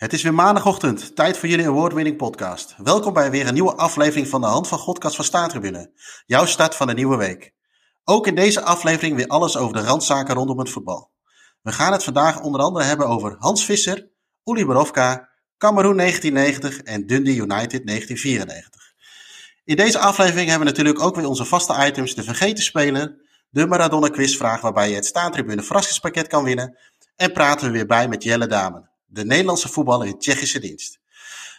Het is weer maandagochtend, tijd voor jullie award-winning podcast. Welkom bij weer een nieuwe aflevering van de Hand van Godkast van Staattribune. Jouw start van de nieuwe week. Ook in deze aflevering weer alles over de randzaken rondom het voetbal. We gaan het vandaag onder andere hebben over Hans Visser, Uli Borovka, Cameroen 1990 en Dundee United 1994. In deze aflevering hebben we natuurlijk ook weer onze vaste items de vergeten speler, de Maradona quizvraag waarbij je het Staantribune verrassingspakket kan winnen en praten we weer bij met Jelle Damen de Nederlandse voetballer in Tsjechische dienst.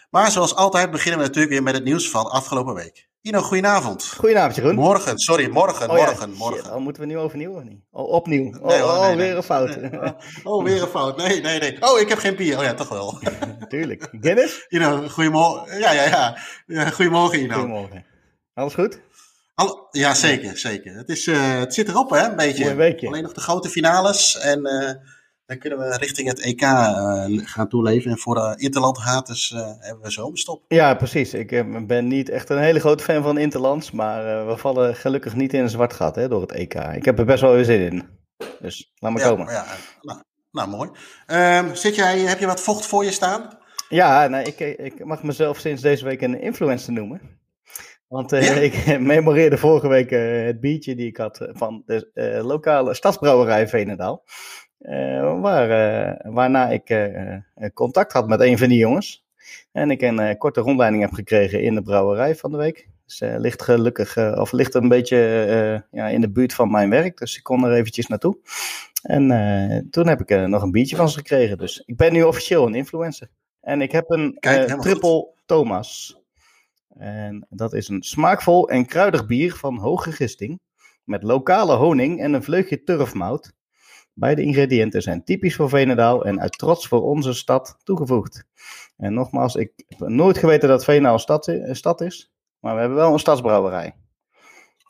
Maar zoals altijd beginnen we natuurlijk weer met het nieuws van afgelopen week. Ino, goedenavond. Goedenavond, Jeroen. Morgen, sorry, morgen, Oh ja, morgen, shit. morgen. Oh, moeten we nu overnieuw of niet? Oh, opnieuw. Oh, Nee, oh, nee, weer een fout. Oh, weer een fout. Nee, nee, nee. Oh, ik heb geen bier. Oh ja, toch wel. Tuurlijk. Guinness? Ino, goedemorgen. Ja, ja, ja. ja goedemorgen, Ino. Goedemorgen. Alles goed? Al- ja, zeker, zeker. Het, is, eh, het zit erop, hè, een beetje. Weekje. Alleen nog de grote finales en eh, dan kunnen we richting het EK eh, gaan toeleven. En voor de Interland haters eh, hebben we zomerstop. Ja, precies. Ik eh, ben niet echt een hele grote fan van Interlands, maar eh, we vallen gelukkig niet in een zwart gat hè, door het EK. Ik heb er best wel weer zin in. Dus laat maar Ja, komen. ja, nou, nou, mooi. Ehm, zit jij, heb je wat vocht voor je staan? Ja, nee, ik, ik mag mezelf sinds deze week een influencer noemen. Want eh, Ja? ik memoreerde vorige week eh, het biertje die ik had van de eh, lokale stadsbrouwerij Veenendaal. Eh, waar, eh, waarna ik eh, contact had met een van die jongens. En ik een korte rondleiding heb gekregen in de brouwerij van de week. Dus ligt gelukkig, of ligt een beetje ja, in de buurt van mijn werk. Dus ik kon er eventjes naartoe. En toen heb ik nog een biertje van ze gekregen. Dus ik ben nu officieel een influencer. En ik heb een Kijk, triple Thomas. En dat is een smaakvol en kruidig bier van hoge gisting. Met lokale honing en een vleugje turfmout. Beide ingrediënten zijn typisch voor Veenendaal en uit trots voor onze stad toegevoegd. En nogmaals, ik heb nooit geweten dat Veenendaal een stad, een stad is. Maar we hebben wel een stadsbrouwerij.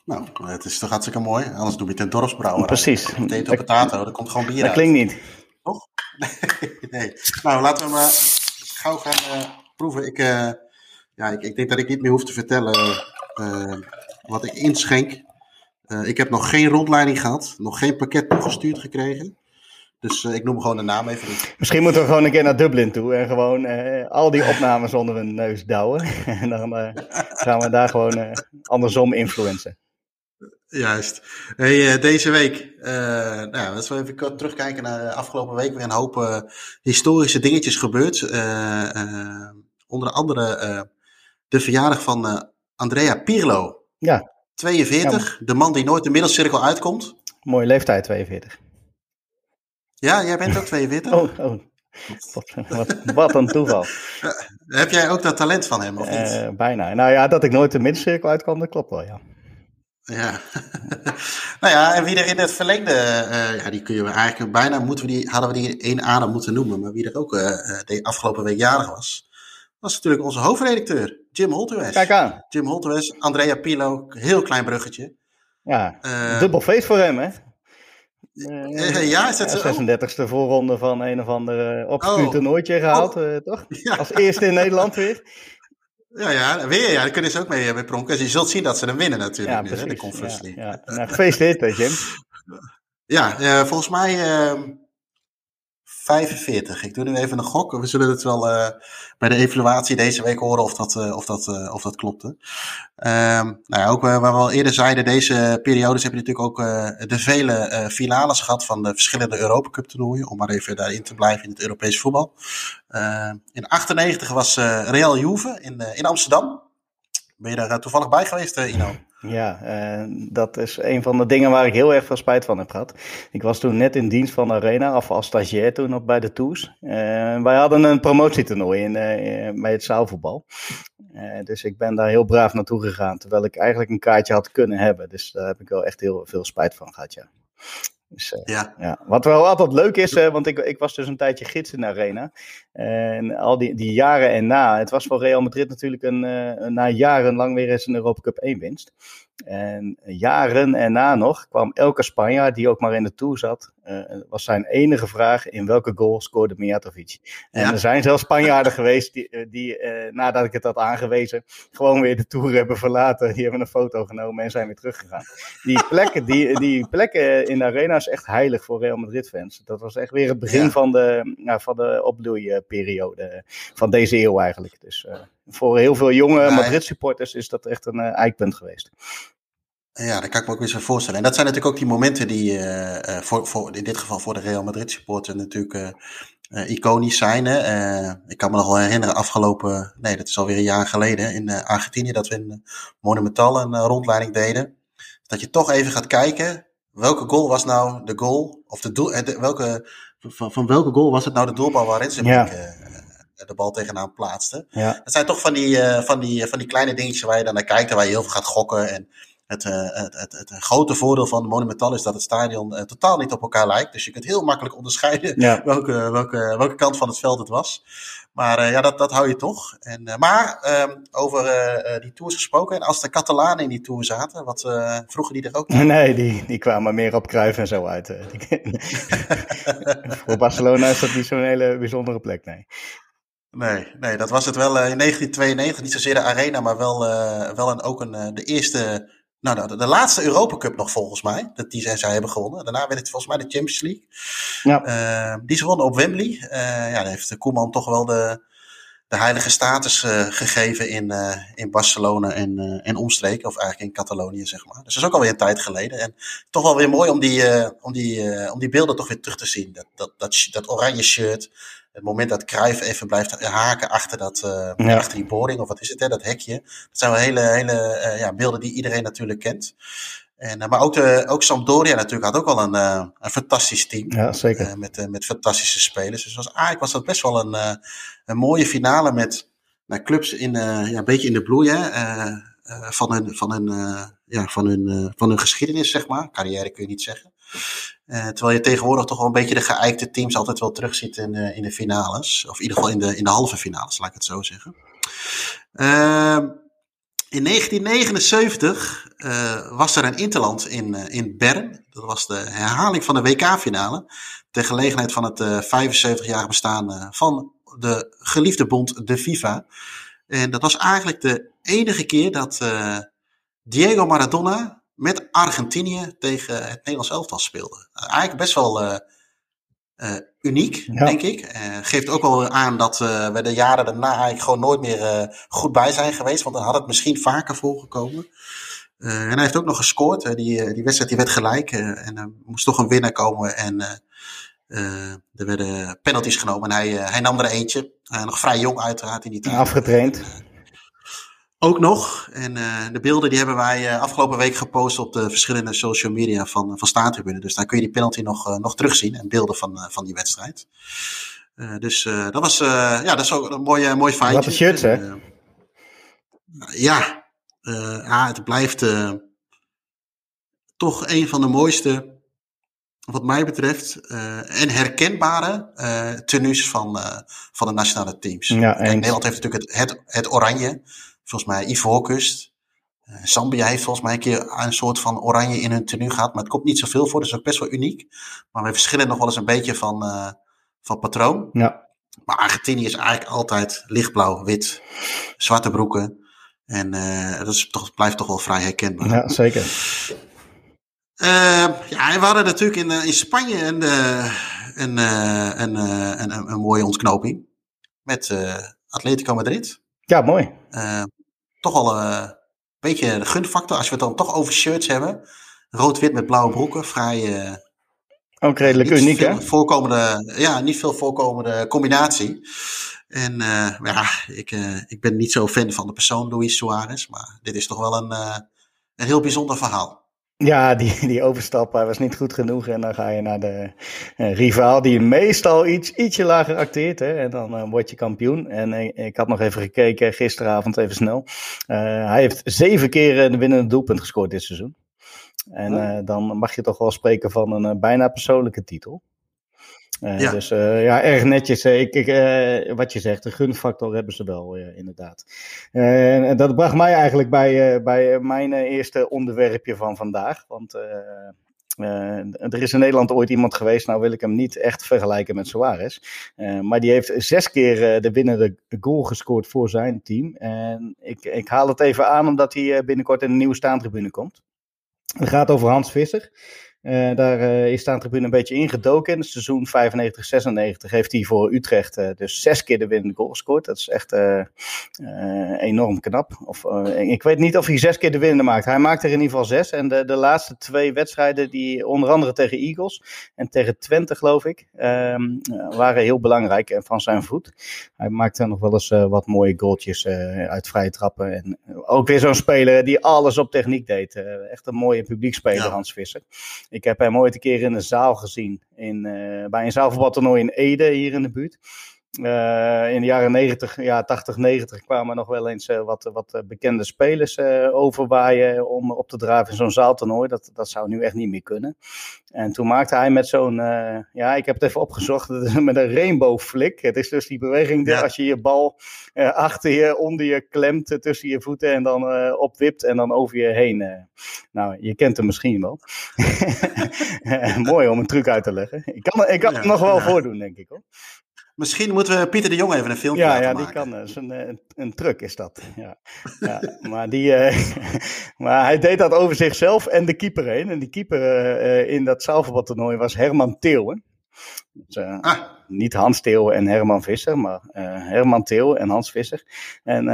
Nou, het is toch hartstikke mooi. Anders doe je het in dorpsbrouwerij. Precies. Potato, Dat, potato, er komt gewoon bier dat uit. klinkt niet. nee. Nou, laten we maar gauw gaan eh, proeven. Ik, eh, ja, ik, ik denk dat ik niet meer hoef te vertellen eh, wat ik inschenk. Eh, ik heb nog geen rondleiding gehad. Nog geen pakket toegestuurd gekregen. Dus eh, ik noem gewoon de naam even niet. Misschien moeten we gewoon een keer naar Dublin toe en gewoon eh, al die opnames onder hun neus douwen. en dan gaan we daar gewoon andersom influencen. Juist. Hey, deze week, nou, laten we even terugkijken naar de afgelopen week. Weer een hoop historische dingetjes gebeurd. Onder andere de verjaardag van Andrea Pirlo. Ja, 42, de man die nooit de middelcirkel uitkomt. mooie leeftijd, 42. Ja, jij bent ook 42. Oh, oh. Wat, wat, een toeval. Heb jij ook dat talent van hem, of niet? Eh, bijna. Nou ja, dat ik nooit de middencirkel uitkwam, dat klopt wel, ja. Ja. nou ja, en wie er in het verlengde, eh, ja, die kun je eigenlijk bijna, moeten we die, hadden we die één adem moeten noemen, maar wie er ook eh, de afgelopen week jarig was, was natuurlijk onze hoofdredacteur, Jim Holterwes. Kijk aan. Jim Holterwes, Andrea Pilo, heel klein bruggetje. Ja, Eh, dubbel feest voor hem, hè? eh, ja, is dat zo? 36e voorronde van een of ander uh, obscuur Oh. toernooitje gehaald, eh, toch? Ja. Als eerste in Nederland weer. Ja, ja, weer, ja, daar kunnen ze ook mee, mee pronken. Dus je zult zien dat ze hem winnen natuurlijk Ja, nu, hè, de. Conference League. ja. Nou, gefeliciteerd, Jim. Ja, volgens mij eh, 45. Ik doe nu even een gok. We zullen het wel eh, bij de evaluatie deze week horen of dat, eh, of dat, eh, of dat klopte. Ehm nou ja, ook waar we al eerder zeiden, deze periodes heb je natuurlijk ook de vele finales gehad van de verschillende Europa Cup toernooien. Om maar even daarin te blijven in het Europese voetbal. Eh, in 98 was Real Juve in, in Amsterdam. Ben je daar toevallig bij geweest, Ino? Ja, eh, dat is een van de dingen waar ik heel erg veel spijt van heb gehad. Ik was toen net in dienst van Arena, of als stagiair toen nog bij de Tours. Eh, wij hadden een promotietoernooi in, eh, bij het zaalvoetbal. Dus ik ben daar heel braaf naartoe gegaan, terwijl ik eigenlijk een kaartje had kunnen hebben. Dus daar heb ik wel echt heel veel spijt van gehad, ja. Dus, eh, Ja. ja. Wat wel altijd leuk is, eh, want ik, ik was dus een tijdje gids in de arena. En al die, die jaren en na, het was voor Real Madrid natuurlijk een, eh, na jarenlang weer eens een Europa Cup 1 winst. En jaren erna nog kwam elke Spanjaard die ook maar in de Tour zat, uh, was zijn enige vraag in welke goal scoorde Mijatovic. En er zijn zelfs Spanjaarden geweest die, eh, die uh, nadat ik het had aangewezen, gewoon weer de Tour hebben verlaten. Die hebben een foto genomen en zijn weer teruggegaan. Die plekken, die, die plekken in de arena is echt heilig voor Real Madrid fans. Dat was echt weer het begin ja. van de, nou, van de opbloeiperiode van deze eeuw eigenlijk. Dus voor heel veel jonge Madrid supporters is dat echt een eikpunt geweest. Ja, dat kan ik me ook weer zo voorstellen. En dat zijn natuurlijk ook die momenten die uh, voor, voor, in dit geval voor de Real Madrid supporter natuurlijk uh, uh, iconisch zijn. Hè? ik kan me nog wel herinneren, afgelopen, nee, dat is alweer een jaar geleden in Argentinië, dat we in Monumental een rondleiding deden. Dat je toch even gaat kijken, welke goal was nou de goal, of de doel, de, welke, van, van, welke goal was het nou de doelbal waarin ze ja. De bal tegenaan plaatste. Ja. Dat zijn toch van die, van, die, van die kleine dingetjes waar je dan naar kijkt en waar je heel veel gaat gokken en het, het, het, het, grote voordeel van Monumental is dat het stadion totaal niet op elkaar lijkt. Dus je kunt heel makkelijk onderscheiden ja. welke, welke, welke kant van het veld het was. Maar uh, ja, dat, dat hou je toch. En, uh, maar um, over die tours gesproken. En als de Catalanen in die tour zaten, wat vroegen die er ook? Nee, die, die kwamen meer op Kruif en zo uit. Voor Barcelona is dat niet zo'n hele bijzondere plek, nee. Nee, nee, dat was het wel in 1992. Niet zozeer de arena, maar wel, wel een, ook een, de eerste nou, de, de laatste Europa Cup nog volgens mij. Dat die zij, zij hebben gewonnen. Daarna werd het volgens mij de Champions League. Ja. Uh, die ze wonnen op Wembley. Uh, ja, daar heeft Koeman toch wel de, de heilige status gegeven in, in Barcelona en, en omstreken. Of eigenlijk in Catalonië, zeg maar. Dus dat is ook alweer een tijd geleden. En toch wel weer mooi om die, om die, om die beelden toch weer terug te zien. Dat, dat, dat, dat oranje shirt het moment dat Cruijff even blijft haken achter, dat, uh, ja. achter die boarding, of wat is het, hè, dat hekje. Dat zijn wel hele, hele uh, ja, beelden die iedereen natuurlijk kent. En, uh, maar ook, de, ook Sampdoria natuurlijk had ook wel een, een fantastisch team. Ja, zeker. met, met fantastische spelers. Dus was, eigenlijk was dat best wel een, een mooie finale met nou, clubs in, ja, een beetje in de bloei. Hè, van hun, van hun, ja, van hun, van hun geschiedenis, zeg maar. Carrière kun je niet zeggen. Uh, terwijl je tegenwoordig toch wel een beetje de geëikte teams altijd wel terugziet in, uh, in de finales. Of in ieder geval in de, in de halve finales, laat ik het zo zeggen. Uh, in 1979 uh, was er een interland in, in Bern. Dat was de herhaling van de WK-finale. Ter gelegenheid van het 75-jarige bestaan van de geliefde bond, de FIFA. En dat was eigenlijk de enige keer dat Diego Maradona met Argentinië tegen het Nederlands elftal speelde. Eigenlijk best wel uh, uh, uniek, denk ik. Uh, geeft ook wel aan dat we de jaren daarna eigenlijk gewoon nooit meer goed bij zijn geweest. Want dan had het misschien vaker voorgekomen. en hij heeft ook nog gescoord. die, die wedstrijd die werd gelijk. en er moest toch een winnaar komen. En er werden penalties genomen. En hij, hij nam er eentje. nog vrij jong uiteraard in die tijd. Afgetraind. Ook nog. En uh, de beelden die hebben wij uh, afgelopen week gepost op de verschillende social media van, van Staantribune. Dus daar kun je die penalty nog, uh, nog terugzien en beelden van, van die wedstrijd. dus dat was ja, dat is ook een mooi, mooi feitje. Wat een shirt, hè? ja, ja, het blijft toch een van de mooiste, wat mij betreft, en herkenbare tenues van, van de nationale teams. Ja, Kijk, Nederland heeft natuurlijk het, het, het oranje volgens mij Ivoorkust. Uh, Zambia heeft volgens mij een keer een soort van oranje in hun tenue gehad. Maar het komt niet zoveel voor, dus ook best wel uniek. Maar we verschillen nog wel eens een beetje van, uh, van patroon. Ja. Maar Argentinië is eigenlijk altijd lichtblauw, wit, zwarte broeken. En uh, dat is toch, blijft toch wel vrij herkenbaar. Ja, zeker. ja, we hadden natuurlijk in, in Spanje een, een, een, een, een, een mooie ontknoping. Met Atletico Madrid. Ja, mooi. Uh, toch al uh, een beetje de gunfactor. Als we het dan toch over shirts hebben. Rood-wit met blauwe broeken. Vrij. Uh, Ook redelijk uniek, hè? Voorkomende, ja, niet veel voorkomende combinatie. En ja, ik, ik ben niet zo fan van de persoon Luis Suarez. Maar dit is toch wel een, een heel bijzonder verhaal. Ja, die, die overstap was niet goed genoeg. En dan ga je naar de uh, rivaal die meestal iets, ietsje lager acteert. Hè, en dan uh, word je kampioen. En ik had nog even gekeken gisteravond even snel. hij heeft zeven keer de winnende doelpunt gescoord dit seizoen. En dan mag je toch wel spreken van een bijna persoonlijke titel. Ja. Dus ja, erg netjes. ik, ik, wat je zegt, de gunfactor hebben ze wel, inderdaad. en dat bracht mij eigenlijk bij, bij mijn eerste onderwerpje van vandaag. Want uh, er is in Nederland ooit iemand geweest, nou wil ik hem niet echt vergelijken met Suarez. Uh, maar die heeft zes keer uh, de winnende goal gescoord voor zijn team. En ik, ik haal het even aan omdat hij binnenkort in een nieuwe staantribune komt. Het gaat over Hans Visser. Uh, daar uh, is Staantribune een beetje ingedoken. In het seizoen 95-96 heeft hij voor Utrecht uh, dus zes keer de winnende goal gescoord. Dat is echt enorm knap. Of, ik weet niet of hij zes keer de winnende maakt. Hij maakt er in ieder geval zes. En de, de laatste twee wedstrijden, die onder andere tegen Eagles en tegen Twente geloof ik, ehm, waren heel belangrijk en van zijn voet. Hij maakte nog wel eens wat mooie goaltjes uit vrije trappen. En ook weer zo'n speler die alles op techniek deed. echt een mooie publiekspeler, ja. Hans Visser. Ik heb hem ooit een keer in een zaal gezien. In, uh, bij een zaalvoetbaltoernooi in Ede, hier in de buurt. Uh, in de jaren 90, ja, 80, 90 kwamen nog wel eens uh, wat, wat bekende spelers overwaaien om op te draven in zo'n zaaltoernooi. Dat, dat zou nu echt niet meer kunnen. En toen maakte hij met zo'n, ja, ik heb het even opgezocht, met een rainbow flick. Het is dus die beweging ja. als je je bal achter je, onder je klemt, tussen je voeten en dan opwipt en dan over je heen. nou, je kent hem misschien wel. Mooi om een truc uit te leggen. Ik kan, ik kan ja, het nog wel voordoen, denk ik hoor. Misschien moeten we Pieter de Jong even een filmpje ja, ja, die kan. Dat is een, een, een truc is dat. Ja. ja maar, die, uh, maar hij deed dat over zichzelf en de keeper heen. En die keeper uh, in dat zaalvoetbaltoernooi was Herman Theeuwen. Dus, uh, ah. Niet Hans Theeuwen en Herman Visser, maar Herman Theeuwen en Hans Visser. En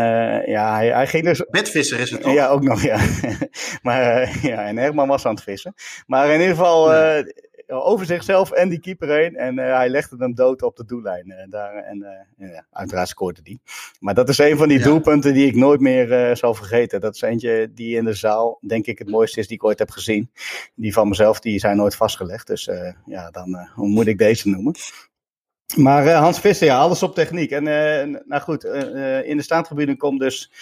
ja, hij, hij, ging dus... Bed Visser is het toch? Ja, ook nog, ja. maar ja, en Herman was aan het vissen. Maar in ieder geval... over zichzelf en die keeper heen. En uh, hij legde hem dood op de doellijn. Uh, daar, en ja, uiteraard scoorde die. Maar dat is een van die ja. doelpunten die ik nooit meer zal vergeten. Dat is eentje die in de zaal, denk ik, het mooiste is die ik ooit heb gezien. Die van mezelf, die zijn nooit vastgelegd. Dus ja, dan hoe moet ik deze noemen? Maar uh, Hans Visser, ja, alles op techniek. En uh, nou goed, uh, in de staantribune komt dus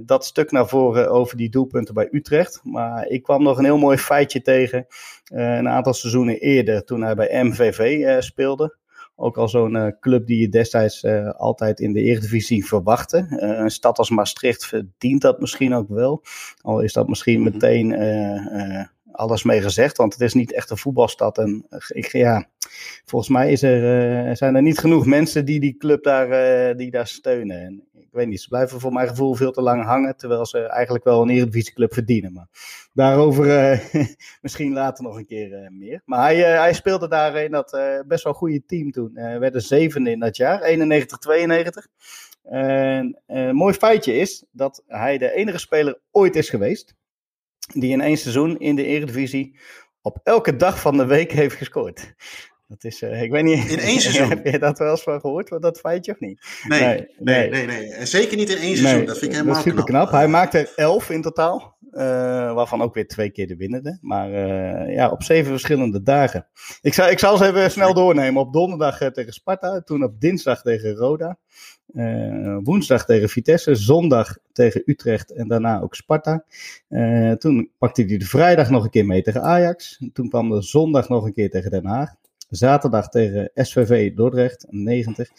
dat stuk naar voren over die doelpunten bij Utrecht. Maar ik kwam nog een heel mooi feitje tegen een aantal seizoenen eerder toen hij bij MVV speelde. Ook al zo'n club die je destijds altijd in de Eredivisie verwachtte. een stad als Maastricht verdient dat misschien ook wel. Al is dat misschien mhm. meteen alles mee gezegd, want het is niet echt een voetbalstad. En ik, ja, volgens mij is er, uh, zijn er niet genoeg mensen die die club daar, uh, die daar steunen. En ik weet niet, ze blijven voor mijn gevoel veel te lang hangen, terwijl ze eigenlijk wel een Eredivisieclub verdienen. Maar daarover misschien later nog een keer meer. Maar hij, hij speelde daar in dat best wel goede team toen. Werden zevende in dat jaar, 91-92. En een mooi feitje is dat hij de enige speler ooit is geweest die in één seizoen in de Eredivisie op elke dag van de week heeft gescoord. Dat is, uh, ik weet niet. In één seizoen? heb je dat wel eens van gehoord, dat feitje of niet? Nee, nee, nee. nee, nee. En zeker niet in één seizoen. Nee, dat vind ik helemaal dat is super knap. Hij maakte er elf in totaal, uh, waarvan ook weer twee keer de winnende. Maar uh, ja, op zeven verschillende dagen. Ik zal, ik zal ze even snel doornemen. Op donderdag tegen Sparta, toen op dinsdag tegen Roda. Uh, woensdag tegen Vitesse, zondag tegen Utrecht en daarna ook Sparta. Uh, toen pakte hij de vrijdag nog een keer mee tegen Ajax. Toen kwam de zondag nog een keer tegen Den Haag. Zaterdag tegen SVV Dordrecht, 90.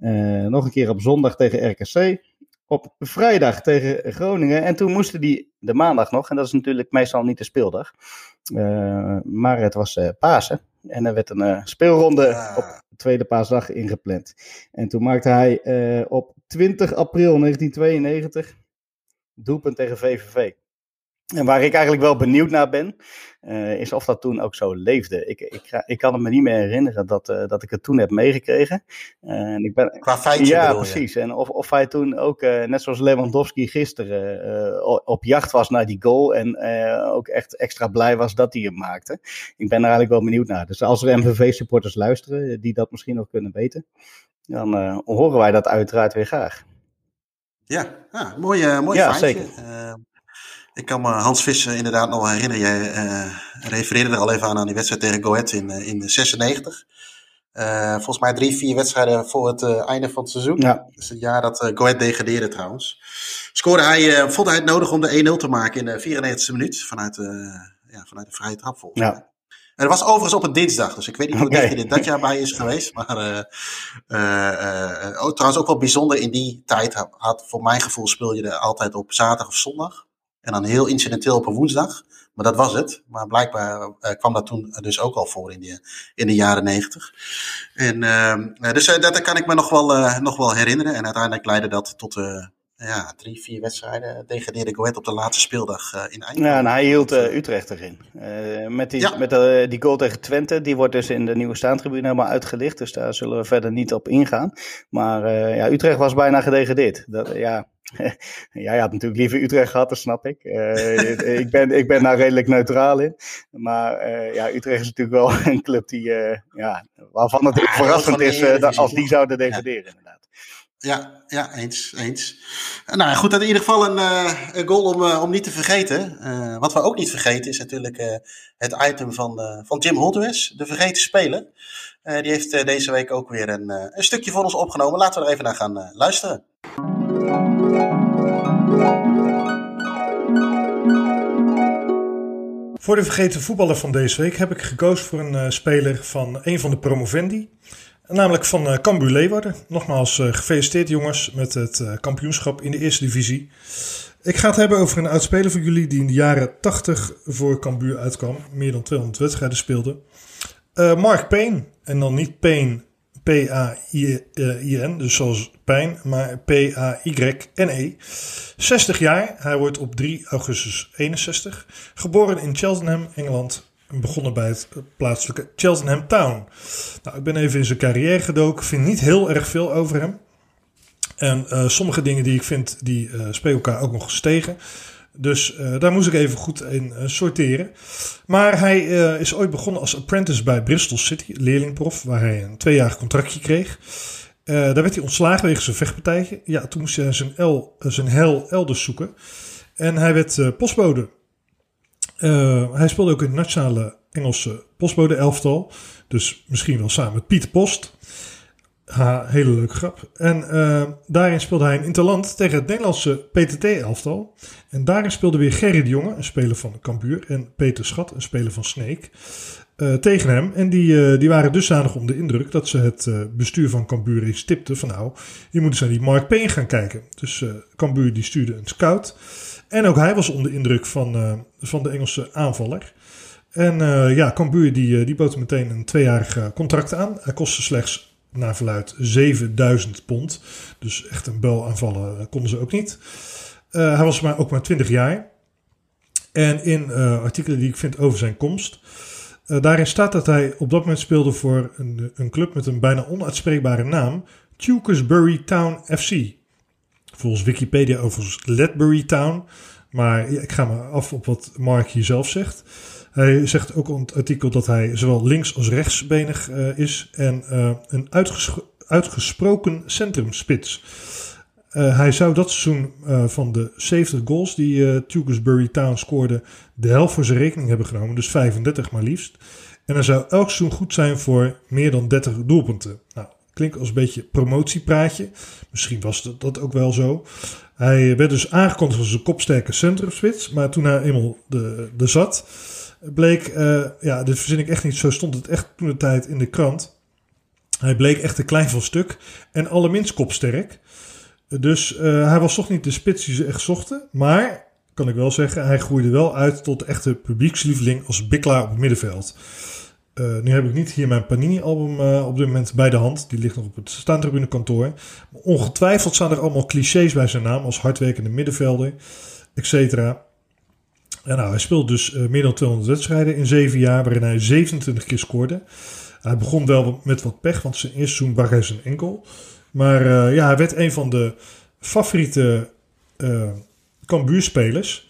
Uh, nog een keer op zondag tegen RKC. Op vrijdag tegen Groningen. En toen moesten die de maandag nog. En dat is natuurlijk meestal niet de speeldag. maar het was Pasen. En er werd een uh, speelronde ja. op tweede paasdag ingepland. En toen maakte hij uh, op 20 april 1992 doelpunt tegen VVV. En waar ik eigenlijk wel benieuwd naar ben, uh, is of dat toen ook zo leefde. Ik, ik, ik kan het me niet meer herinneren dat, uh, dat ik het toen heb meegekregen. Uh, en ik ben, Qua feitje Ja, precies. Je. En of, of hij toen ook, net zoals Lewandowski gisteren, op jacht was naar die goal. En ook echt extra blij was dat hij hem maakte. Ik ben er eigenlijk wel benieuwd naar. Dus als er MVV-supporters luisteren, die dat misschien nog kunnen weten, dan horen wij dat uiteraard weer graag. Ja, ja mooi, mooi ja, feitje. Zeker. Ik kan me Hans Visser inderdaad nog herinneren. Jij uh, refereerde er al even aan aan die wedstrijd tegen Go Ahead in, uh, in 96. Uh, volgens mij drie, vier wedstrijden voor het einde van het seizoen. Ja. Dus het jaar dat Go Ahead degradeerde trouwens. Scoorde hij, vond hij het nodig om de 1-0 te maken in de 94e minuut. Vanuit, ja, vanuit de vrije trap volgens ja. mij. En dat was overigens op een dinsdag, dus ik weet niet hoe okay. dit dat jaar bij is geweest. Maar uh, uh, oh, trouwens ook wel bijzonder, in die tijd had, voor mijn gevoel speel je er altijd op zaterdag of zondag. En dan heel incidenteel op een woensdag. Maar dat was het. Maar blijkbaar kwam dat toen dus ook al voor in de, in de jaren negentig. En uh, dus dat kan ik me nog wel, nog wel herinneren. En uiteindelijk leidde dat tot ja, drie, vier wedstrijden degradeerde Goed op de laatste speeldag in Eindhoven. Ja, en hij hield Utrecht erin. Met die, ja. met die goal tegen Twente, die wordt dus in de nieuwe staantribune helemaal uitgelicht. Dus daar zullen we verder niet op ingaan. Maar ja, Utrecht was bijna gedegradeerd. Dat, ja, Jij had natuurlijk liever Utrecht gehad, dat snap ik. ik, ben, ik ben daar redelijk neutraal in. Maar ja, Utrecht is natuurlijk wel een club die, ja, waarvan het verrassend is als die zouden degraderen, inderdaad. Ja, ja, eens, eens. Nou goed, in ieder geval een, een goal om, om niet te vergeten. Wat we ook niet vergeten is natuurlijk het item van, van Jim Holdwes, de vergeten speler. die heeft deze week ook weer een, een stukje voor ons opgenomen. Laten we er even naar gaan luisteren. Voor de vergeten voetballer van deze week heb ik gekozen voor een speler van een van de promovendi. Namelijk van uh, Cambuur Leeuwarden. Nogmaals uh, gefeliciteerd jongens met het kampioenschap in de eerste divisie. Ik ga het hebben over een oud speler voor jullie die in de jaren 80 voor Cambuur uitkwam. Meer dan 200 wedstrijden speelde. Mark Payne. En dan niet Payne P-A-I-N, dus zoals pijn, maar P-A-Y-N-E. 60 jaar, hij wordt op 3 augustus 61. Geboren in Cheltenham, Engeland begonnen bij het plaatselijke Cheltenham Town. Nou, ik ben even in zijn carrière gedoken. vind niet heel erg veel over hem. En uh, sommige dingen die ik vind, die uh, spelen elkaar ook nog stegen. Dus uh, daar moest ik even goed in sorteren. Maar hij is ooit begonnen als apprentice bij Bristol City, leerlingprof, waar hij een tweejarig contractje kreeg. daar werd hij ontslagen wegens een vechtpartijtje. Ja, toen moest hij zijn, el, zijn hel elders zoeken. En hij werd postbode hij speelde ook in het nationale Engelse postbode elftal. Dus misschien wel samen met Pieter Post. Ha, hele leuke grap. En uh, daarin speelde hij een interland tegen het Nederlandse PTT-elftal. En daarin speelde weer Gerry de Jonge, een speler van Cambuur. En Peter Schat, een speler van Sneek. Uh, tegen hem. En die, uh, die waren dusdanig onder de indruk dat ze het bestuur van Cambuur eens van nou, je moet eens naar die Mark Payne gaan kijken. Dus Cambuur die stuurde een scout. En ook hij was onder indruk van, van de Engelse aanvaller. En ja, Cambuur die, die bood meteen een tweejarig contract aan. Hij kostte slechts naar verluid 7000 pond. Dus echt een bel aanvallen konden ze ook niet. hij was maar ook maar 20 jaar. En in artikelen die ik vind over zijn komst. daarin staat dat hij op dat moment speelde voor een, een club met een bijna onuitspreekbare naam. Tewkesbury Town FC. Volgens Wikipedia overigens Ledbury Town. Maar ik ga maar af op wat Mark hier zelf zegt. Hij zegt ook in het artikel dat hij zowel links- als rechtsbenig uh, is. En uh, een uitgesproken centrumspits. Uh, hij zou dat seizoen van de 70 goals die uh, Tewkesbury Town scoorde, de helft voor zijn rekening hebben genomen. Dus 35 maar liefst. En hij zou elk seizoen goed zijn voor meer dan 30 doelpunten. Nou, Klinkt als een beetje promotiepraatje. Misschien was dat, dat ook wel zo. Hij werd dus aangekondigd als een kopsterke centrumspits. Maar toen hij eenmaal de, de zat, bleek... Uh, ja, dit verzin ik echt niet. Zo stond het echt toen de tijd in de krant. Hij bleek echt een klein van stuk. En allerminst kopsterk. Dus uh, hij was toch niet de spits die ze echt zochten. Maar, kan ik wel zeggen, hij groeide wel uit tot echte publiekslieveling als biklaar op het middenveld. Uh, nu heb ik niet hier mijn Panini-album op dit moment bij de hand. Die ligt nog op het staantribune kantoor. Maar ongetwijfeld staan er allemaal clichés bij zijn naam. Als hardwerkende middenvelder, et cetera. En nou, hij speelde dus uh, meer dan 200 wedstrijden in 7 jaar. Waarin hij 27 keer scoorde. Hij begon wel met wat pech. Want zijn eerste seizoen brak hij zijn enkel. Maar ja, hij werd een van de favoriete Cambuur-spelers.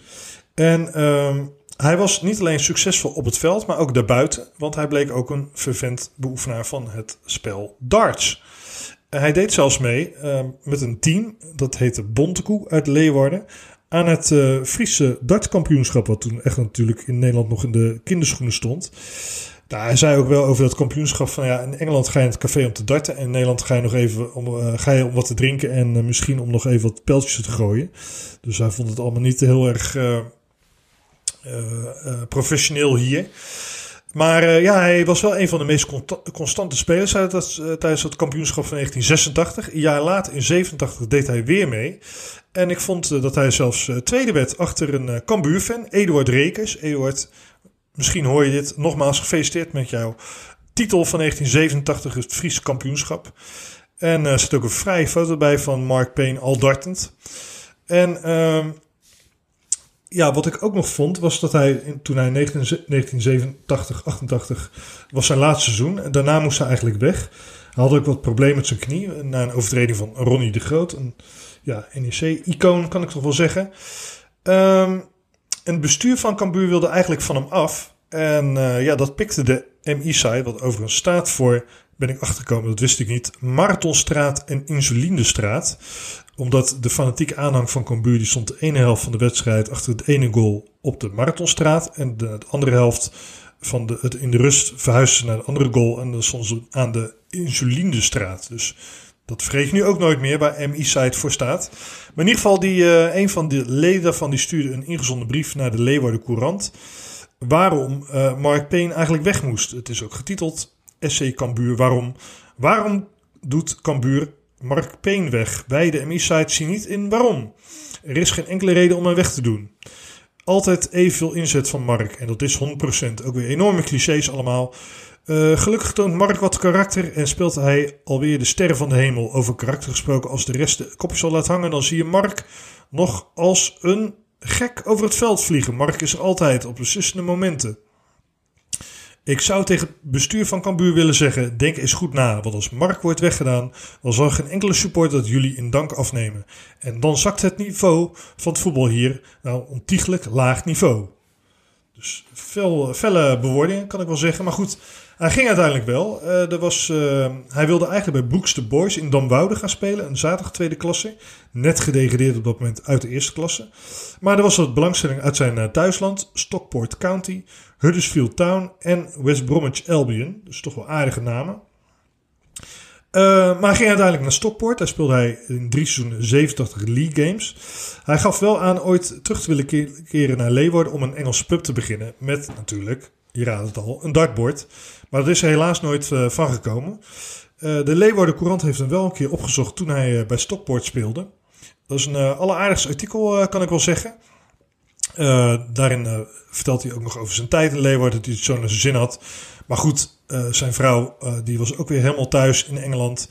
En... Ehm, hij was niet alleen succesvol op het veld, maar ook daarbuiten. Want hij bleek ook een vervent beoefenaar van het spel darts. Hij deed zelfs mee uh, met een team, dat heette Bontekoe uit Leeuwarden. Aan het uh, Friese dartkampioenschap, wat toen echt natuurlijk in Nederland nog in de kinderschoenen stond. Nou, hij zei ook wel over dat kampioenschap van ja, in Engeland ga je in het café om te darten. En in Nederland ga je nog even om, uh, ga je om wat te drinken en misschien om nog even wat pijltjes te gooien. Dus hij vond het allemaal niet heel erg professioneel hier. Maar uh, ja, hij was wel een van de meest constante spelers uh, tijdens het kampioenschap van 1986. Een jaar later, in 87, deed hij weer mee. En ik vond uh, dat hij zelfs tweede werd achter een uh, Cambuur-fan, Eduard Rekers. Eduard, misschien hoor je dit. Nogmaals gefeliciteerd met jouw titel van 1987, het Friese kampioenschap. En er zit ook een vrije foto bij van Mark Payne al dartend. En ehm, ja, wat ik ook nog vond, was dat hij toen hij 1987, 88 was zijn laatste seizoen. En daarna moest hij eigenlijk weg. Hij had ook wat problemen met zijn knie. Na een overtreding van Ronnie de Groot. Een ja, NEC-icoon kan ik toch wel zeggen. Um, en het bestuur van Cambuur wilde eigenlijk van hem af. En uh, ja, dat pikte de MI-site, wat overigens staat voor, ben ik achtergekomen, dat wist ik niet, Marathonstraat en Insulindestraat omdat de fanatieke aanhang van Cambuur die stond de ene helft van de wedstrijd achter het ene goal op de Marathonstraat. En de, andere helft van de, het in de rust verhuisde naar de andere goal. En dan stonden ze aan de Insulindestraat. Dus dat je nu ook nooit meer waar MI-site voor staat. Maar in ieder geval, die, uh, een van de leden daarvan die stuurde een ingezonden brief naar de Leeuwarden Courant. Waarom uh, Mark Payne eigenlijk weg moest. Het is ook getiteld SC Cambuur. Waarom, waarom doet Cambuur Mark Payne weg. Wij, de MI-site, zien niet in waarom. Er is geen enkele reden om hem weg te doen. Altijd evenveel inzet van Mark. En dat is 100%. Ook weer enorme clichés allemaal. Uh, gelukkig toont Mark wat karakter en speelt hij alweer de sterren van de hemel. Over karakter gesproken, als de rest de kopjes al laat hangen, dan zie je Mark nog als een gek over het veld vliegen. Mark is er altijd op beslissende momenten. Ik zou tegen het bestuur van Cambuur willen zeggen: denk eens goed na. Want als Mark wordt weggedaan, dan zal geen enkele supporter dat jullie in dank afnemen. En dan zakt het niveau van het voetbal hier nou ontiegelijk laag niveau. Dus veel, felle bewoordingen kan ik wel zeggen. Maar goed, hij ging uiteindelijk wel. Uh, er was, uh, hij wilde eigenlijk bij Brooks de Boys in Damwoude gaan spelen. Een zaterdag tweede klasse. Net gedegradeerd op dat moment uit de eerste klasse. Maar er was wat belangstelling uit zijn uh, thuisland. Stockport County, Huddersfield Town en West Bromwich Albion. Dus toch wel aardige namen. maar hij ging uiteindelijk naar Stockport. Daar speelde hij in drie seizoenen 87 League Games. Hij gaf wel aan ooit terug te willen keren naar Leeuwarden om een Engelse pub te beginnen. Met natuurlijk je raadt het al, een dartboard. Maar dat is er helaas nooit uh, van gekomen. Uh, de Leeuwarden Courant heeft hem wel een keer opgezocht toen hij uh, bij Stockport speelde. Dat is een alleraardigst artikel, kan ik wel zeggen. Daarin vertelt hij ook nog over zijn tijd in Leeuwarden, dat hij het zo naar zijn zin had. Maar goed, zijn vrouw die was ook weer helemaal thuis in Engeland.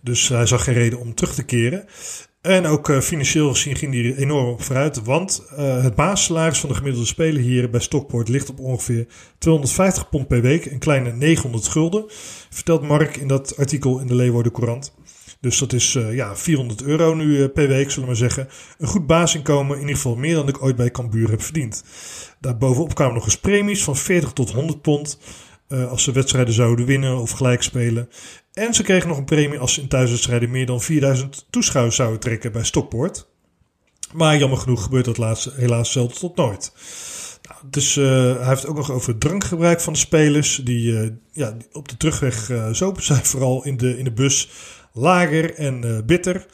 Dus hij zag geen reden om terug te keren. En ook financieel gezien ging die enorm op vooruit. Want het basissalaris van de gemiddelde speler hier bij Stockport ligt op ongeveer 250 pond per week. Een kleine 900 gulden. Vertelt Mark in dat artikel in de Leeuwarden Courant. Dus dat is uh, ja, 400 euro nu per week, zullen we maar zeggen. Een goed basisinkomen, in ieder geval meer dan ik ooit bij Cambuur heb verdiend. Daarbovenop kwamen nog eens premies van 40 tot 100 pond. Uh, als ze wedstrijden zouden winnen of gelijk spelen. En ze kregen nog een premie als ze in thuiswedstrijden meer dan 4000 toeschouwers zouden trekken bij Stockport. Maar jammer genoeg gebeurt dat helaas zelden tot nooit. Nou, dus hij heeft ook nog over het drankgebruik van de spelers. Die, ja, op de terugweg uh, zopen zijn, vooral in de, in de bus. Lager en bitter.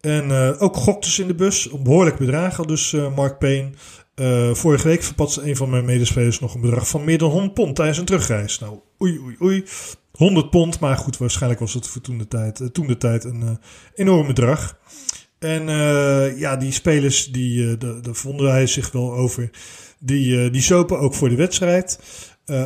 En ook goktes in de bus. Behoorlijk bedragen, dus Mark Payne. vorige week verpatste een van mijn medespelers nog een bedrag van meer dan 100 pond tijdens een terugreis. Nou, oei, oei, oei. 100 pond, maar goed, waarschijnlijk was het voor toen de tijd, uh, toen de tijd een uh, enorm bedrag. En uh, ja, die spelers, die, daar vonden hij zich wel over. Die, die sopen ook voor de wedstrijd.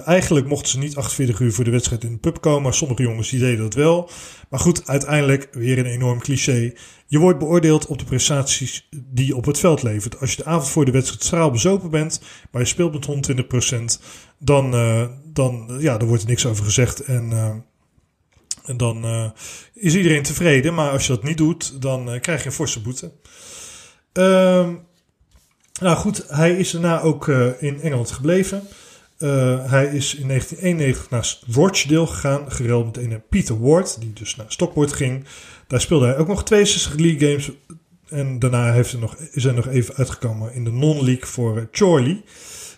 Eigenlijk mochten ze niet 48 uur voor de wedstrijd in de pub komen, maar sommige jongens die deden dat wel. Maar goed, uiteindelijk weer een enorm cliché. Je wordt beoordeeld op de prestaties die je op het veld levert. Als je de avond voor de wedstrijd straal bezopen bent, maar je speelt met 120%, dan, uh, dan, ja, er wordt er niks over gezegd. En, uh, en dan is iedereen tevreden. Maar als je dat niet doet, dan krijg je een forse boete. Ehm, nou goed, hij is daarna ook in Engeland gebleven. Hij is in 1991 naar Rochdale gegaan, geruild met een Peter Ward, die dus naar Stockport ging. Daar speelde hij ook nog 62 league games. En daarna heeft hij nog, is hij nog even uitgekomen in de non-league voor Chorley.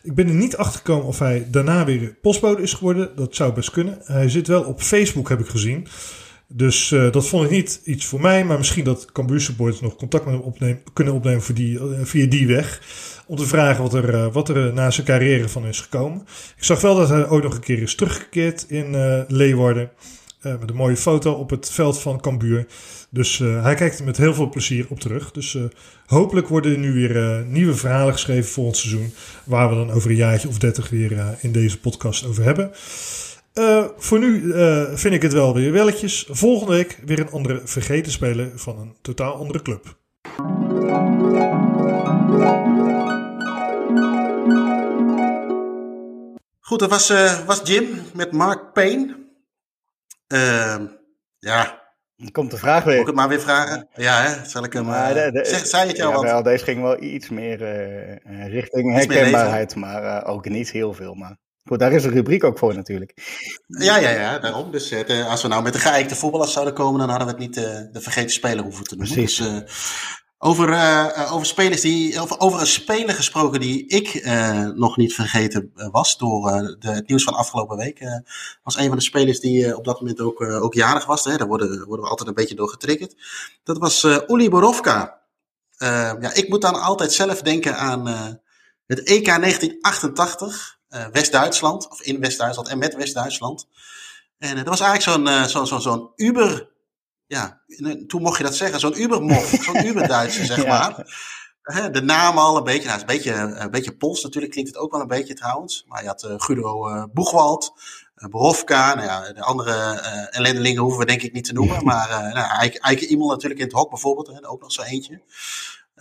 Ik ben er niet achter gekomen of hij daarna weer postbode is geworden. Dat zou best kunnen. Hij zit wel op Facebook, heb ik gezien. Dus dat vond ik niet iets voor mij. Maar misschien dat Cambuur supporters nog contact met hem kunnen opnemen voor die, via die weg. Om te vragen wat er, wat er na zijn carrière van is gekomen. Ik zag wel dat hij ook nog een keer is teruggekeerd in Leeuwarden. met een mooie foto op het veld van Cambuur. Dus hij kijkt er met heel veel plezier op terug. Dus hopelijk worden er nu weer nieuwe verhalen geschreven voor ons seizoen. Waar we dan over een jaartje of dertig weer in deze podcast over hebben. Voor nu vind ik het wel weer welletjes. Volgende week weer een andere vergeten speler van een totaal andere club. Goed, dat was, was Jim met Mark Payne. Ehm, ja, Komt de vraag weer. Moet ik het maar weer vragen? Ja, hè? zal ik hem... Maar de, de, zeg, zei het jou ja, wel, deze ging wel iets meer uh, richting herkenbaarheid, maar uh, ook niet heel veel. Maar daar is een rubriek ook voor natuurlijk. Ja, ja, ja, daarom. Dus uh, als we nou met de geëikte voetballers zouden komen, dan hadden we het niet de vergeten speler hoeven te noemen. Precies. Dus, over, uh, over, spelers die, over, over een speler gesproken die ik uh, nog niet vergeten was door uh, de, het nieuws van afgelopen week. was een van de spelers die op dat moment ook, ook jarig was. Hè. Daar worden, worden we altijd een beetje door getriggerd. Dat was Uli Borovka. ja, ik moet dan altijd zelf denken aan het EK 1988. West-Duitsland, of in West-Duitsland en met West-Duitsland. En dat was eigenlijk zo'n zo'n zo'n zo'n Uber ja, toen mocht je dat zeggen, zo'n Ubermof, zo'n Uberduitser, zeg maar. De naam al een beetje, nou, een beetje, een beetje Pols natuurlijk, klinkt het ook wel een beetje trouwens. Maar je had uh, Guido uh, Boegwald, uh, nou ja, de andere uh, ellendelingen hoeven we denk ik niet te noemen. Maar uh, nou, Eike, Eike Iemel natuurlijk in het hok bijvoorbeeld, hè, ook nog zo eentje.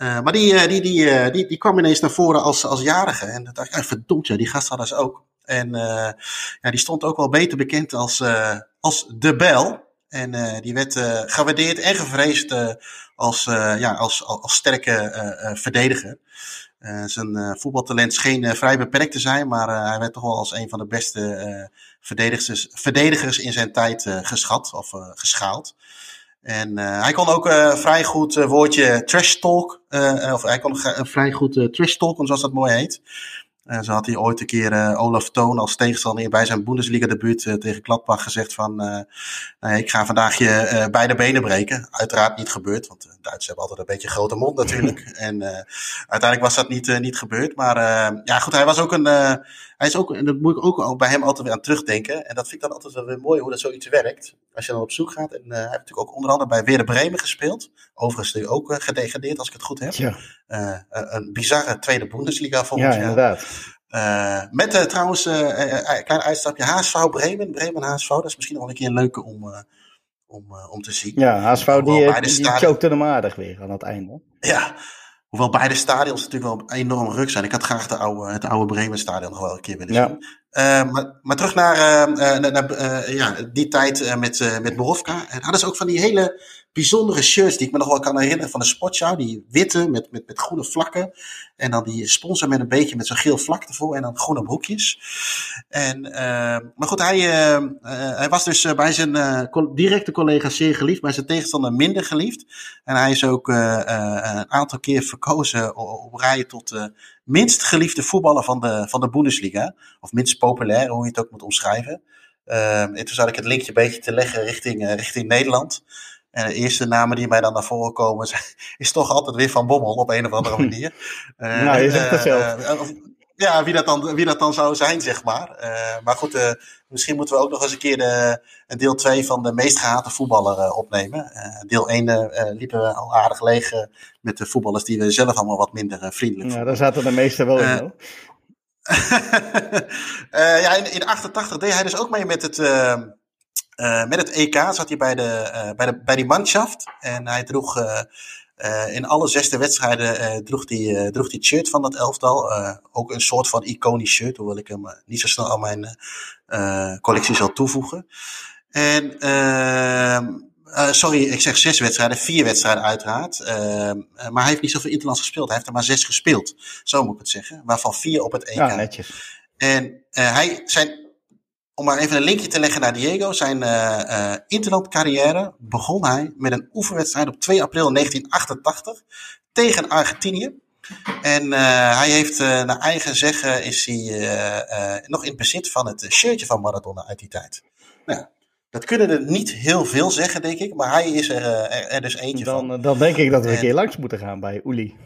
Uh, maar die, die, die, die, die kwam ineens naar voren als, als jarige. En dan dacht ik, verdomd ja, die gast hadden ze ook. En ja, die stond ook wel beter bekend als, als De Bel. En die werd gewaardeerd en gevreesd als, ja, als, als, als sterke verdediger. zijn voetbaltalent scheen vrij beperkt te zijn, maar hij werd toch wel als een van de beste verdedigers, verdedigers in zijn tijd geschat of geschaald. En hij kon ook vrij goed woordje trash talk, of hij kon vrij goed trash talk, zoals dat mooi heet. Uh, zo had hij ooit een keer uh, Olaf Toon als tegenstander bij zijn Bundesliga-debuut uh, tegen Gladbach gezegd van... Nou ik ga vandaag je beide benen breken. Uiteraard niet gebeurd, want de Duitsers hebben altijd een beetje een grote mond natuurlijk. en uiteindelijk was dat niet, niet gebeurd. Maar ja goed, hij was ook een... hij is ook, en dat moet ik ook bij hem altijd weer aan terugdenken. En dat vind ik dan altijd wel weer mooi hoe dat zoiets werkt. Als je dan op zoek gaat. En hij heeft natuurlijk ook onder andere bij Weer Bremen gespeeld. Overigens nu ook gedegradeerd als ik het goed heb. Ja. een bizarre tweede Bundesliga volgens Ja, inderdaad. Met trouwens een klein uitstapje HSV Bremen. Bremen HSV, dat is misschien nog wel een keer een leuke om, om, om te zien. Ja, HSV die, die chokte hem aardig weer aan het einde. Ja, hoewel beide stadions natuurlijk wel enorm ruk zijn. Ik had graag de oude, het oude Bremen stadion nog wel een keer willen zien. Maar, maar, terug naar, naar ja, die tijd met, met Borovka. En hadden ook van die hele bijzondere shirts die ik me nog wel kan herinneren van de sportshow. Die witte met, met, met groene vlakken. En dan die sponsor met een beetje met zo'n geel vlak ervoor. En dan groene broekjes. En, maar goed, hij, hij was dus bij zijn directe collega's zeer geliefd. Bij zijn tegenstander minder geliefd. En hij is ook een aantal keer verkozen op rij tot minst geliefde voetballer van de, van de Bundesliga. Of minst populair, hoe je het ook moet omschrijven. en toen zat ik het linkje een beetje te leggen richting, richting Nederland. En de eerste namen die mij dan naar voren komen, is toch altijd weer Van Bommel op een of andere manier. Uh, nou, je zegt het zelf. Uh, ja, wie dat, dan, wie dat dan zou zijn, zeg maar. Uh, maar goed, misschien moeten we ook nog eens een keer de, deel 2 van de meest gehate voetballer opnemen. deel 1 liepen we al aardig leeg met de voetballers die we zelf allemaal wat minder vriendelijk Ja, daar zaten de meeste wel in. ja, in, in 88 deed hij dus ook mee met het met het EK zat hij bij, de, bij, de, bij die manschaft. En hij droeg uh, in alle zesde wedstrijden droeg hij droeg die shirt van dat elftal. ook een soort van iconisch shirt, hoewel ik hem niet zo snel aan mijn collectie zal toevoegen. En ehm, sorry, ik zeg zes wedstrijden, vier wedstrijden uiteraard. Ehm, maar hij heeft niet zoveel interlands gespeeld. Hij heeft er maar zes gespeeld, zo moet ik het zeggen. Waarvan vier op het EK. Ja, netjes. En hij, zijn om maar even een linkje te leggen naar Diego. Zijn uh, uh, interlandcarrière begon hij met een oefenwedstrijd op 2 april 1988 tegen Argentinië. En uh, hij heeft naar eigen zeggen is hij nog in bezit van het shirtje van Maradona uit die tijd. Nou, Dat kunnen er niet heel veel zeggen, denk ik. Maar hij is er, er, er dus eentje dan, van. Dan denk ik dat we een En- keer langs moeten gaan bij Uli.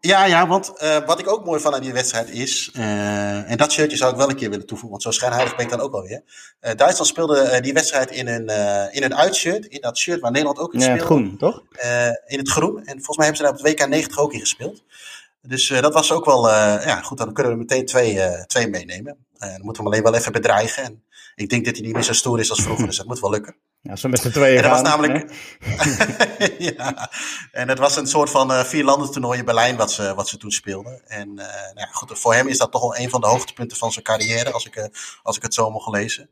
Ja, ja, want eh, wat ik ook mooi van aan die wedstrijd is, eh, en dat shirtje zou ik wel een keer willen toevoegen, want zo schijnheilig ben ik dan ook alweer. Eh Duitsland speelde die wedstrijd in een, in een uitshirt, in dat shirt waar Nederland ook in Ja, het speelde. groen, toch? In het groen. En volgens mij hebben ze daar op het WK 90 ook in gespeeld. Dus dat was ook wel, ja goed, dan kunnen we er meteen twee, twee meenemen. Dan moeten we hem alleen wel even bedreigen. En ik denk dat hij niet meer zo stoer is als vroeger, dus dat moet wel lukken. Ja, we met z'n tweeën En dat was namelijk. ja, en het was een soort van eh vier landen toernooi in Berlijn wat ze, wat ze toen speelden. En eh, nou ja, goed, voor hem is dat toch wel een van de hoogtepunten van zijn carrière, als ik, eh, als ik het zo mocht lezen.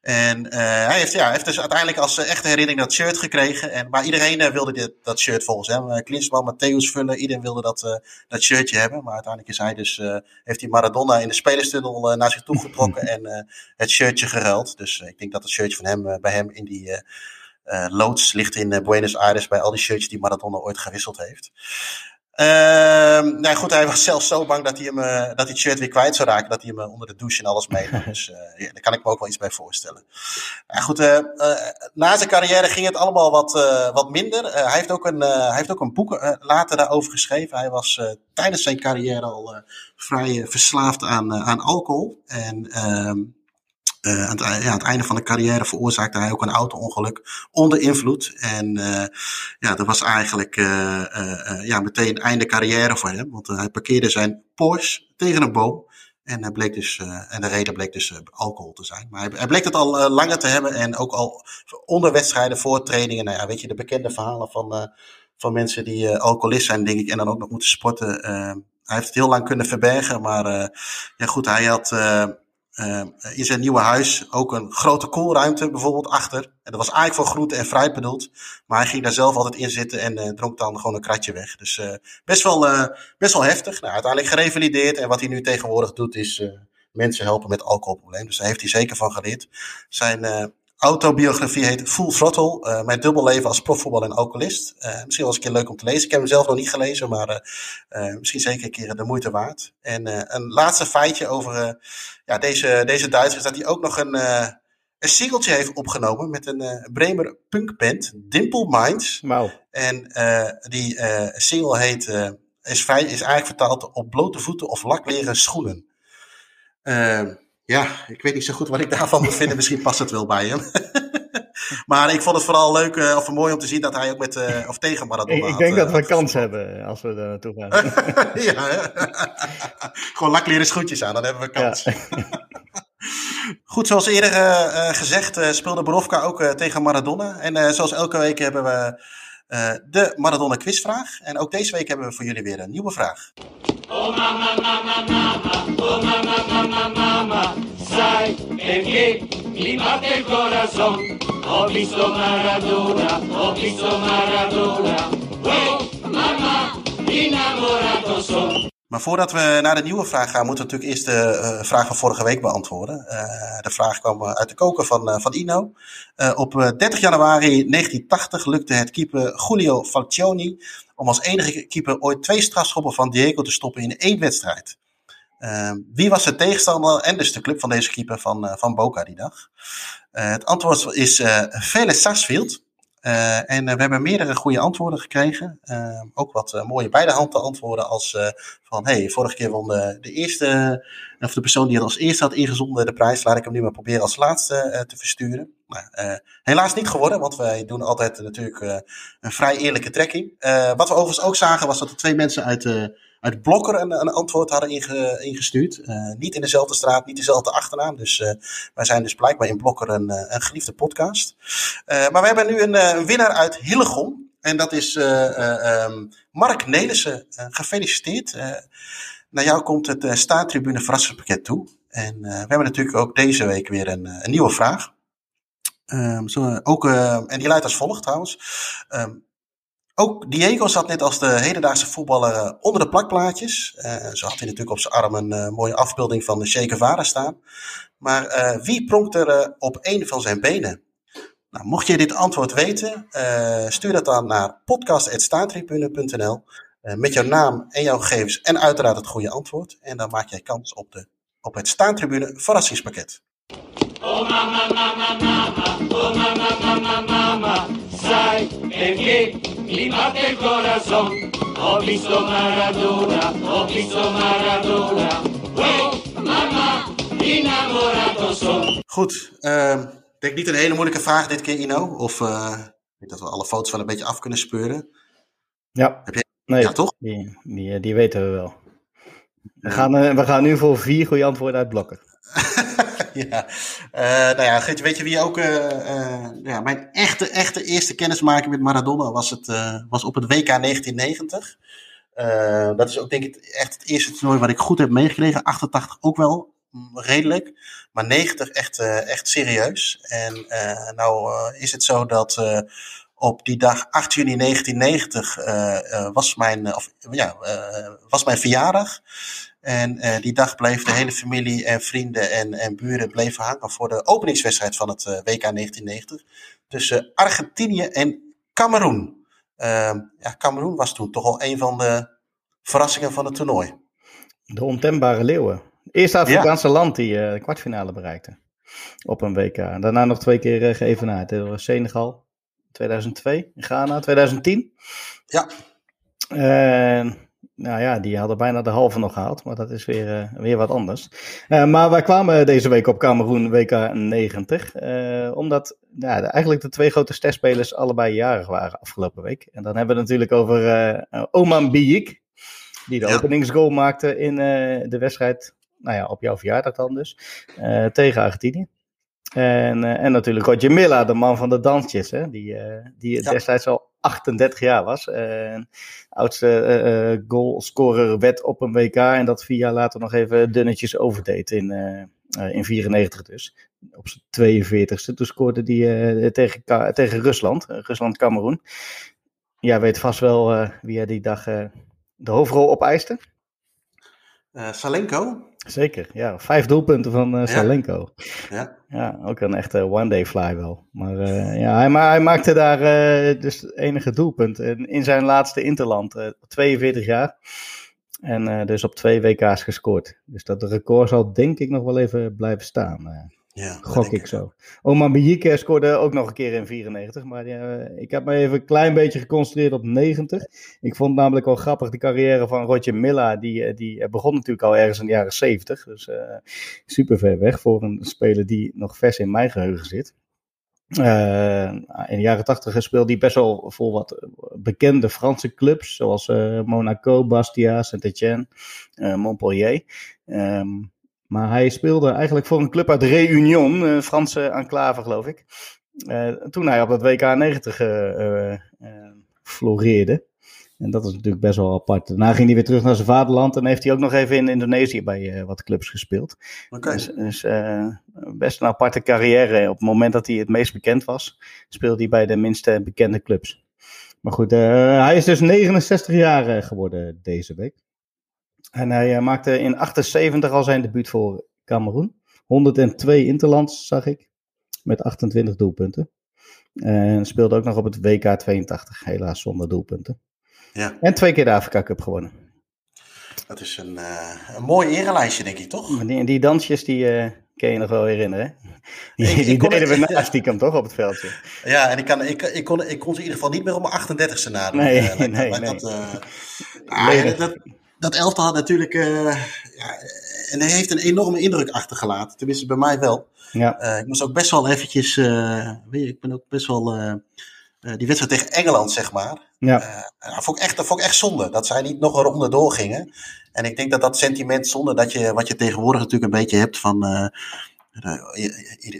En hij, heeft, ja, heeft dus uiteindelijk als echte herinnering dat shirt gekregen. En, maar iedereen wilde dit, dat shirt volgens hem. Klinsman, Matthäus Vullen, iedereen wilde dat, dat shirtje hebben. Maar uiteindelijk is hij dus, heeft hij Maradona in de spelerstunnel naar zich toe getrokken en het shirtje geruild. Dus ik denk dat het shirtje van hem bij hem in die eh, eh, loods ligt in eh, Buenos Aires bij al die shirtjes die Maradona ooit gewisseld heeft. Ehm nou goed, hij was zelfs zo bang dat hij, hem, dat hij het shirt weer kwijt zou raken. Dat hij hem onder de douche en alles meenam. Dus ja, daar kan ik me ook wel iets bij voorstellen. Ja, goed, na zijn carrière ging het allemaal wat, wat minder. Hij, heeft ook een, hij heeft ook een boek later daarover geschreven. Hij was tijdens zijn carrière al vrij verslaafd aan, aan alcohol. En eh, aan, het, ja, aan het einde van de carrière veroorzaakte hij ook een auto-ongeluk onder invloed. En eh, ja, dat was eigenlijk eh, ja, meteen einde carrière voor hem. Want hij parkeerde zijn Porsche tegen een boom. En, hij bleek dus, en de reden bleek dus alcohol te zijn. Maar hij, hij bleek het al langer te hebben. En ook al onder wedstrijden, voor trainingen. Nou ja, weet je, de bekende verhalen van, van mensen die alcoholist zijn, denk ik. En dan ook nog moeten sporten. Hij heeft het heel lang kunnen verbergen. Maar ja, goed, hij had... eh, in zijn nieuwe huis ook een grote koelruimte bijvoorbeeld achter. En dat was eigenlijk voor groente en fruit bedoeld. Maar hij ging daar zelf altijd in zitten en eh, dronk dan gewoon een kratje weg. Dus eh, best, wel, best wel heftig. Nou, uiteindelijk gerevalideerd. En wat hij nu tegenwoordig doet is mensen helpen met alcoholprobleem. Dus daar heeft hij zeker van geleerd. Zijn autobiografie heet Full Throttle. eh, mijn dubbelleven als profvoetballer en alcoholist. Eh, misschien wel eens een keer leuk om te lezen. Ik heb hem zelf nog niet gelezen, maar eh, misschien zeker een keer de moeite waard. En een laatste feitje over ja, deze, deze Duitser is dat hij ook nog een, een singeltje heeft opgenomen met een Bremer punkband, Dimple Minds. Wauw. En die single heet, is, is eigenlijk vertaald op blote voeten of lakleren schoenen. Ja, ik weet niet zo goed wat ik daarvan moet vinden. Misschien past het wel bij hem. maar ik vond het vooral leuk eh, of mooi om te zien dat hij ook met, eh, of tegen Maradona Ik, ik denk eh, dat we had kans hebben als we daar naartoe gaan. ja, gewoon lakleren schoentjes aan, dan hebben we kans. Ja. Goed, zoals eerder eh, eh, gezegd eh, speelde Borovka ook eh, tegen Maradona. En eh, zoals elke week hebben we eh, de Maradona quizvraag. En ook deze week hebben we voor jullie weer een nieuwe vraag. Sai perché mi batte il corazon visto Maradona, ho visto Maradona Oh mamma, innamorato son Maar voordat we naar de nieuwe vraag gaan, moeten we natuurlijk eerst de eh, vraag van vorige week beantwoorden. Eh, de vraag kwam eh, uit de koker van, van Ino. Op eh, 30 januari 1980 lukte het keeper Julio Falcioni om als enige keeper ooit twee strafschoppen van Diego te stoppen in één wedstrijd. Eh, wie was de tegenstander en dus de club van deze keeper van, eh, van Boca die dag? Eh, het antwoord is eh Velez Sarsfield. Eh, en eh, we hebben meerdere goede antwoorden gekregen. Eh, ook wat eh, mooie beide handen antwoorden als eh, van... hey, vorige keer won de, de eerste... of de persoon die het als eerste had ingezonden de prijs. Laat ik hem nu maar proberen als laatste eh, te versturen. Nou, eh, helaas niet geworden, want wij doen altijd eh, natuurlijk eh, een vrij eerlijke trekking. Eh, wat we overigens ook zagen was dat er twee mensen uit... eh, uit Blokker een, een antwoord hadden inge, ingestuurd. Eh, niet in dezelfde straat, niet dezelfde achternaam. Dus uh, wij zijn dus blijkbaar in Blokker een, een geliefde podcast. Maar we hebben nu een, een, winnaar uit Hillegom. En dat is um, Mark Nelissen. gefeliciteerd. naar jou komt het staattribune verrassingspakket toe. En we hebben natuurlijk ook deze week weer een, een nieuwe vraag. Um, zo, ook, en die luidt als volgt trouwens. Um, ook Diego zat net als de hedendaagse voetballer uh, onder de plakplaatjes. Uh, zo had hij natuurlijk op zijn arm een uh, mooie afbeelding van de Che Guevara staan. Maar wie pronkt er op een van zijn benen? Nou, mocht je dit antwoord weten, stuur dat dan naar podcast.staantribune.nl met jouw naam en jouw gegevens en uiteraard het goede antwoord. En dan maak jij kans op, de, op het Staantribune verrassingspakket. Mama, sai perché mi batte il corazon. Ho visto Maradona, ho visto Maradona. Oh mama, innamorato son. Goed, ehm, ik denk niet een hele moeilijke vraag dit keer, Ino. Of eh, ik denk dat we alle foto's wel een beetje af kunnen speuren. Ja, Heb je- nee, Ja, toch? Die, die, die weten we wel. We gaan, eh, we gaan nu voor vier goede antwoorden uitblokken. ja. Eh, nou ja, weet je- wie ook... eh, ja, mijn echte, echte eerste kennismaking met Maradona was, het, was op het WK 1990. Eh, dat is ook denk ik echt het eerste toernooi wat ik goed heb meegekregen. 88 ook wel mm, redelijk. Maar 90 echt, echt serieus. En nou is het zo dat op die dag 8 juni 1990 eh, eh, was, mijn, eh, of, ja, was mijn verjaardag. En die dag bleef de hele familie en vrienden en, en buren bleven hangen voor de openingswedstrijd van het WK 1990. Tussen Argentinië en Cameroen. Ehm, ja, Cameroen was toen toch al een van de verrassingen van het toernooi. De ontembare leeuwen. Het eerste Afrikaanse land die de kwartfinale bereikte. Op een WK. Daarna nog twee keer geëvenaard. Was Senegal 2002, Ghana 2010. Ja. En nou ja, die hadden bijna de halve nog gehaald, maar dat is weer, uh, weer wat anders. Uh, maar wij kwamen deze week op Cameroen WK 90, uh, omdat ja, de, eigenlijk de twee grote sterspelers allebei jarig waren afgelopen week. En dan hebben we het natuurlijk over Oman Biyik, die de ja. openingsgoal maakte in de wedstrijd, nou ja, op jouw verjaardag dan dus, tegen Argentinië. En, en natuurlijk Roger Milla, de man van de dansjes, hè, die, die ja. destijds al 38 jaar was. Uh, oudste uh, goalscorer werd op een WK en dat vier jaar later nog even dunnetjes overdeed in, uh, in 94 dus. Op zijn 42ste. Toen scoorde hij tegen, tegen Rusland, Rusland-Cameroen. Jij weet vast wel wie hij die dag de hoofdrol opeiste. Salenko? Zeker, ja. Vijf doelpunten van uh, Salenko. Ja. ja. ook een echte one-day fly wel. Maar uh, ja, hij, ma hij, maakte daar uh, dus het enige doelpunt. En in zijn laatste interland, 42 jaar. En dus op twee WK's gescoord. Dus dat record zal denk ik nog wel even blijven staan. Ja, Gok ik zo. Oman Biyike scoorde ook nog een keer in 94. Maar uh, ik heb me even een klein beetje geconcentreerd op 90. Ik vond namelijk wel grappig de carrière van Roger Milla. Die, die begon natuurlijk al ergens in de jaren 70. Dus uh, super ver weg voor een speler die nog vers in mijn geheugen zit. Uh, in de jaren 80 speelde hij best wel voor wat bekende Franse clubs. Zoals Monaco, Bastia, Saint-Etienne, Montpellier. Um, maar hij speelde eigenlijk voor een club uit Réunion, een Franse enclave geloof ik. Uh, toen hij op dat WK 90 uh, uh, floreerde. En dat is natuurlijk best wel apart. Daarna ging hij weer terug naar zijn vaderland en heeft hij ook nog even in Indonesië bij wat clubs gespeeld. Okay. Dus, dus best een aparte carrière. Op het moment dat hij het meest bekend was, speelde hij bij de minste bekende clubs. Maar goed, hij is dus 69 jaar geworden deze week. En hij uh, maakte in 78 al zijn debuut voor Cameroen. 102 interlands zag ik. Met 28 doelpunten. En speelde ook nog op het WK 82. Helaas zonder doelpunten. Ja. En twee keer de Afrika Cup gewonnen. Dat is een, uh, een mooi erelijstje, denk ik, toch? Die, die dansjes, die uh, kun je nog wel herinneren. Die, ik, die deden we naast stiekem toch op het veldje. Ja, en ik, kan, ik, ik, kon, ik kon ze in ieder geval niet meer op mijn 38e nadoen. Nee, uh, nee, nee. Dat, ah, dat, dat elftal had natuurlijk. Uh, ja, en hij heeft een enorme indruk achtergelaten. Tenminste, bij mij wel. Ja. Uh, ik moest ook best wel eventjes. Uh, weet je, ik ben ook best wel. die wedstrijd tegen Engeland, zeg maar. Ja. dat, vond ik echt, dat vond ik echt zonde. Dat zij niet nog een ronde doorgingen. En ik denk dat dat sentiment zonde dat je. Wat je tegenwoordig natuurlijk een beetje hebt van.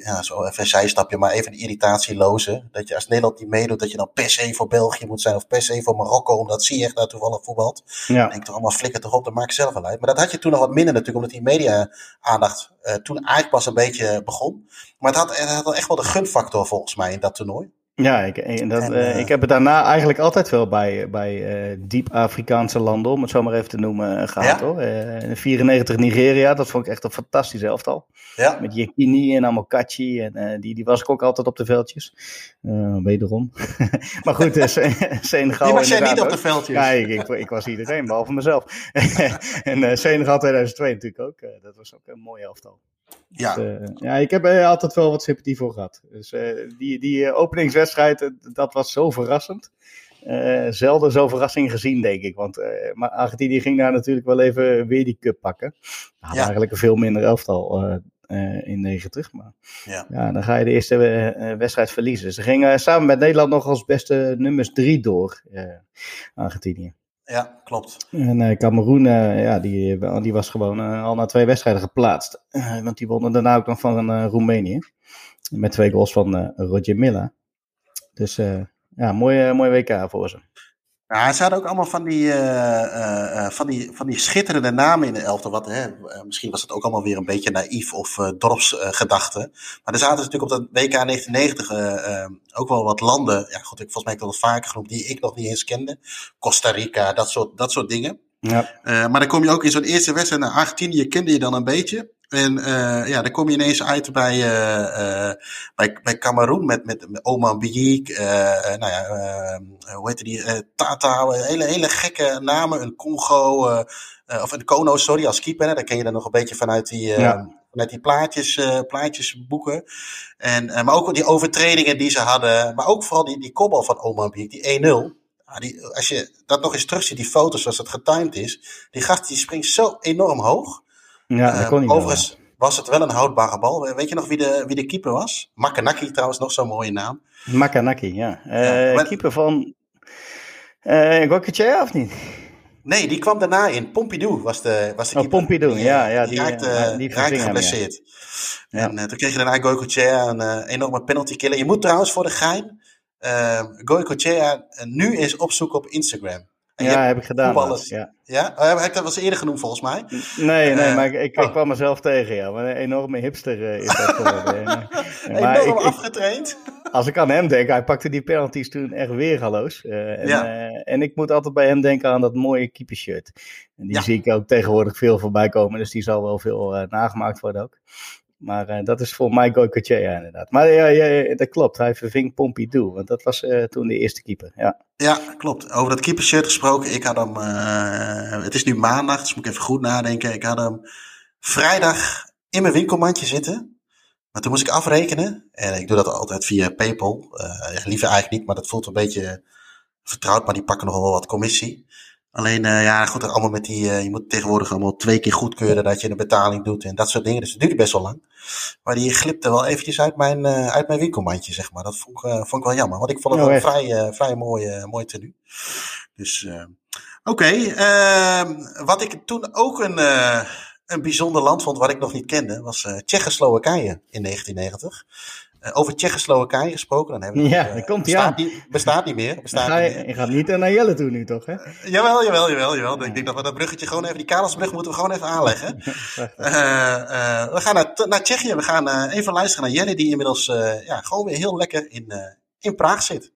Ja, zo even een zijstapje, maar even de irritatieloze. Dat je als Nederland niet meedoet, dat je dan per se voor België moet zijn of per se voor Marokko, omdat Ziyech daar toevallig voetbalt. Ja. Ik denk toch allemaal flikker toch op, dat maakt zelf wel uit. Maar dat had je toen nog wat minder natuurlijk, omdat die media-aandacht uh, toen eigenlijk pas een beetje begon. Maar het had, het had echt wel de gunfactor volgens mij in dat toernooi. Ja, ik, dat, en, uh, ik heb het daarna eigenlijk altijd wel bij, bij uh, diep Afrikaanse landen, om het zo maar even te noemen, gehad ja? hoor. in 94 Nigeria, dat vond ik echt een fantastisch elftal. Ja. Met Yekini en Amokachi, en die, die was ik ook altijd op de veldjes. wederom. maar goed, Senegal Die was jij niet op de veldjes? Ja, ik, ik, ik was iedereen, behalve mezelf. en Senegal 2002 natuurlijk ook, dat was ook een mooi elftal. Ja, Dus, eh, ja, ik heb er altijd wel wat sympathie voor gehad. Dus eh, die, die eh, openingswedstrijd, eh, dat was zo verrassend. Eh, zelden zo'n verrassing gezien, denk ik. Want eh, maar Argentinië ging daar natuurlijk wel even weer die cup pakken. Nou, Ja. Eigenlijk een veel minder elftal eh, eh, in 90. Maar Ja. ja, dan ga je de eerste eh, eh, wedstrijd verliezen. Ze gingen samen met Nederland nog als beste nummers drie door, eh, Argentinië. Ja, klopt. En eh Cameroen, eh, ja, die, die was gewoon eh, al na twee wedstrijden geplaatst. Want die wonnen daarna ook nog van Roemenië. Met twee goals van Roger Milla. Dus ja, mooi, mooi WK voor ze. Ja, ze hadden ook allemaal van die, eh, eh, eh, van die, van die schitterende namen in de elftal. Wat, hè, misschien was het ook allemaal weer een beetje naïef of eh dorpsgedachte. maar er zaten natuurlijk op dat WK 1990 eh, eh, ook wel wat landen. Ja, goed, ik, volgens mij heb ik dat vaker genoemd, die ik nog niet eens kende. Costa Rica, dat soort, dat soort dingen. Ja, maar dan kom je ook in zo'n eerste wedstrijd naar Argentinië, kende je dan een beetje. En eh, ja, dan kom je ineens uit bij, eh, bij, bij Cameroen met, met, met Oman Biek, nou ja, hoe heet die, Tata, hele, hele gekke namen, een Congo, of een Kono, sorry, als keeper. Hè, daar ken je dan nog een beetje vanuit die, Ja. vanuit die plaatjes, plaatjesboeken. En, maar ook die overtredingen die ze hadden, maar ook vooral die, die kopbal van Oman Biek, die 1-0. Ja, die, als je dat nog eens terugziet, die foto's zoals het getimed is, die gast die springt zo enorm hoog. Ja dat Eh, kon niet. wel. overigens was het wel een houdbare bal. Weet je nog wie de, wie de keeper was? Makanaki trouwens, nog zo'n mooie naam. Makanaki, ja. Eh, maar- Keeper van uh, of niet? Nee, die kwam daarna in. Pompidou was de, was de Oh, keeper. Pompidou, Die, ja, eh, ja, Die, die, raakte, die raakte verving hem, geblesseerd. Ja. En toen kreeg je daarna Goycochea een enorme penalty killer. Je moet trouwens voor de gein uh, Goycochea uh, nu eens opzoeken op Instagram. En ja, heb ik gedaan. voetballers- Ja. Ja, oh, heb ik dat was eerder genoemd volgens mij. Nee, nee, Eh, maar ik, ik, oh. ik kwam mezelf tegen, ja. Maar een enorme hipster eh, is dat geworden. Eh, maar Enorm ik, afgetraind. als ik aan hem denk, hij pakte die penalties toen echt weergaloos. En, Ja. en ik moet altijd bij hem denken aan dat mooie keepershirt. En die Ja. zie ik ook tegenwoordig veel voorbij komen, dus die zal wel veel nagemaakt worden ook. Maar eh, dat is voor mij Goycochea inderdaad. Maar ja, ja, dat klopt, hij verving Pompidou, want dat was eh, toen de eerste keeper. Ja. Ja, klopt. Over dat keepershirt gesproken. Ik had hem. eh, het is nu maandag, dus moet ik even goed nadenken. Ik had hem vrijdag in mijn winkelmandje zitten. Maar toen moest ik afrekenen. En ik doe dat altijd via PayPal. Ja, liever eigenlijk niet, maar dat voelt een beetje vertrouwd. Maar die pakken nogal wel wat commissie. Alleen, eh, ja, goed, allemaal met die. eh, je moet tegenwoordig allemaal twee keer goedkeuren dat je een betaling doet en dat soort dingen. Dus het duurde best wel lang. Maar die glipte wel eventjes uit mijn, eh, uit mijn winkelmandje, zeg maar. Dat vond ik, vond ik wel jammer. Want ik vond het Oh, wel een vrij, vrij mooi, mooi tenue. Dus, oké. ehm, wat ik toen ook een, een bijzonder land vond, wat ik nog niet kende, was Tsjechoslowakije in 1990. Eh, over Tsjechoslowakije gesproken, dan hebben we Ja, het, eh, komt bestaat, aan. niet, bestaat niet meer. Bestaat ga niet je, meer. je gaat niet naar Jelle toe nu toch, hè? Jawel, jawel, jawel, jawel. Ik denk dat we dat bruggetje gewoon even, die Karelsbrug moeten we gewoon even aanleggen. Eh, eh, we gaan naar, naar Tsjechië. We gaan eh, even luisteren naar Jenny, die inmiddels eh, ja, gewoon weer heel lekker in, eh, in Praag zit.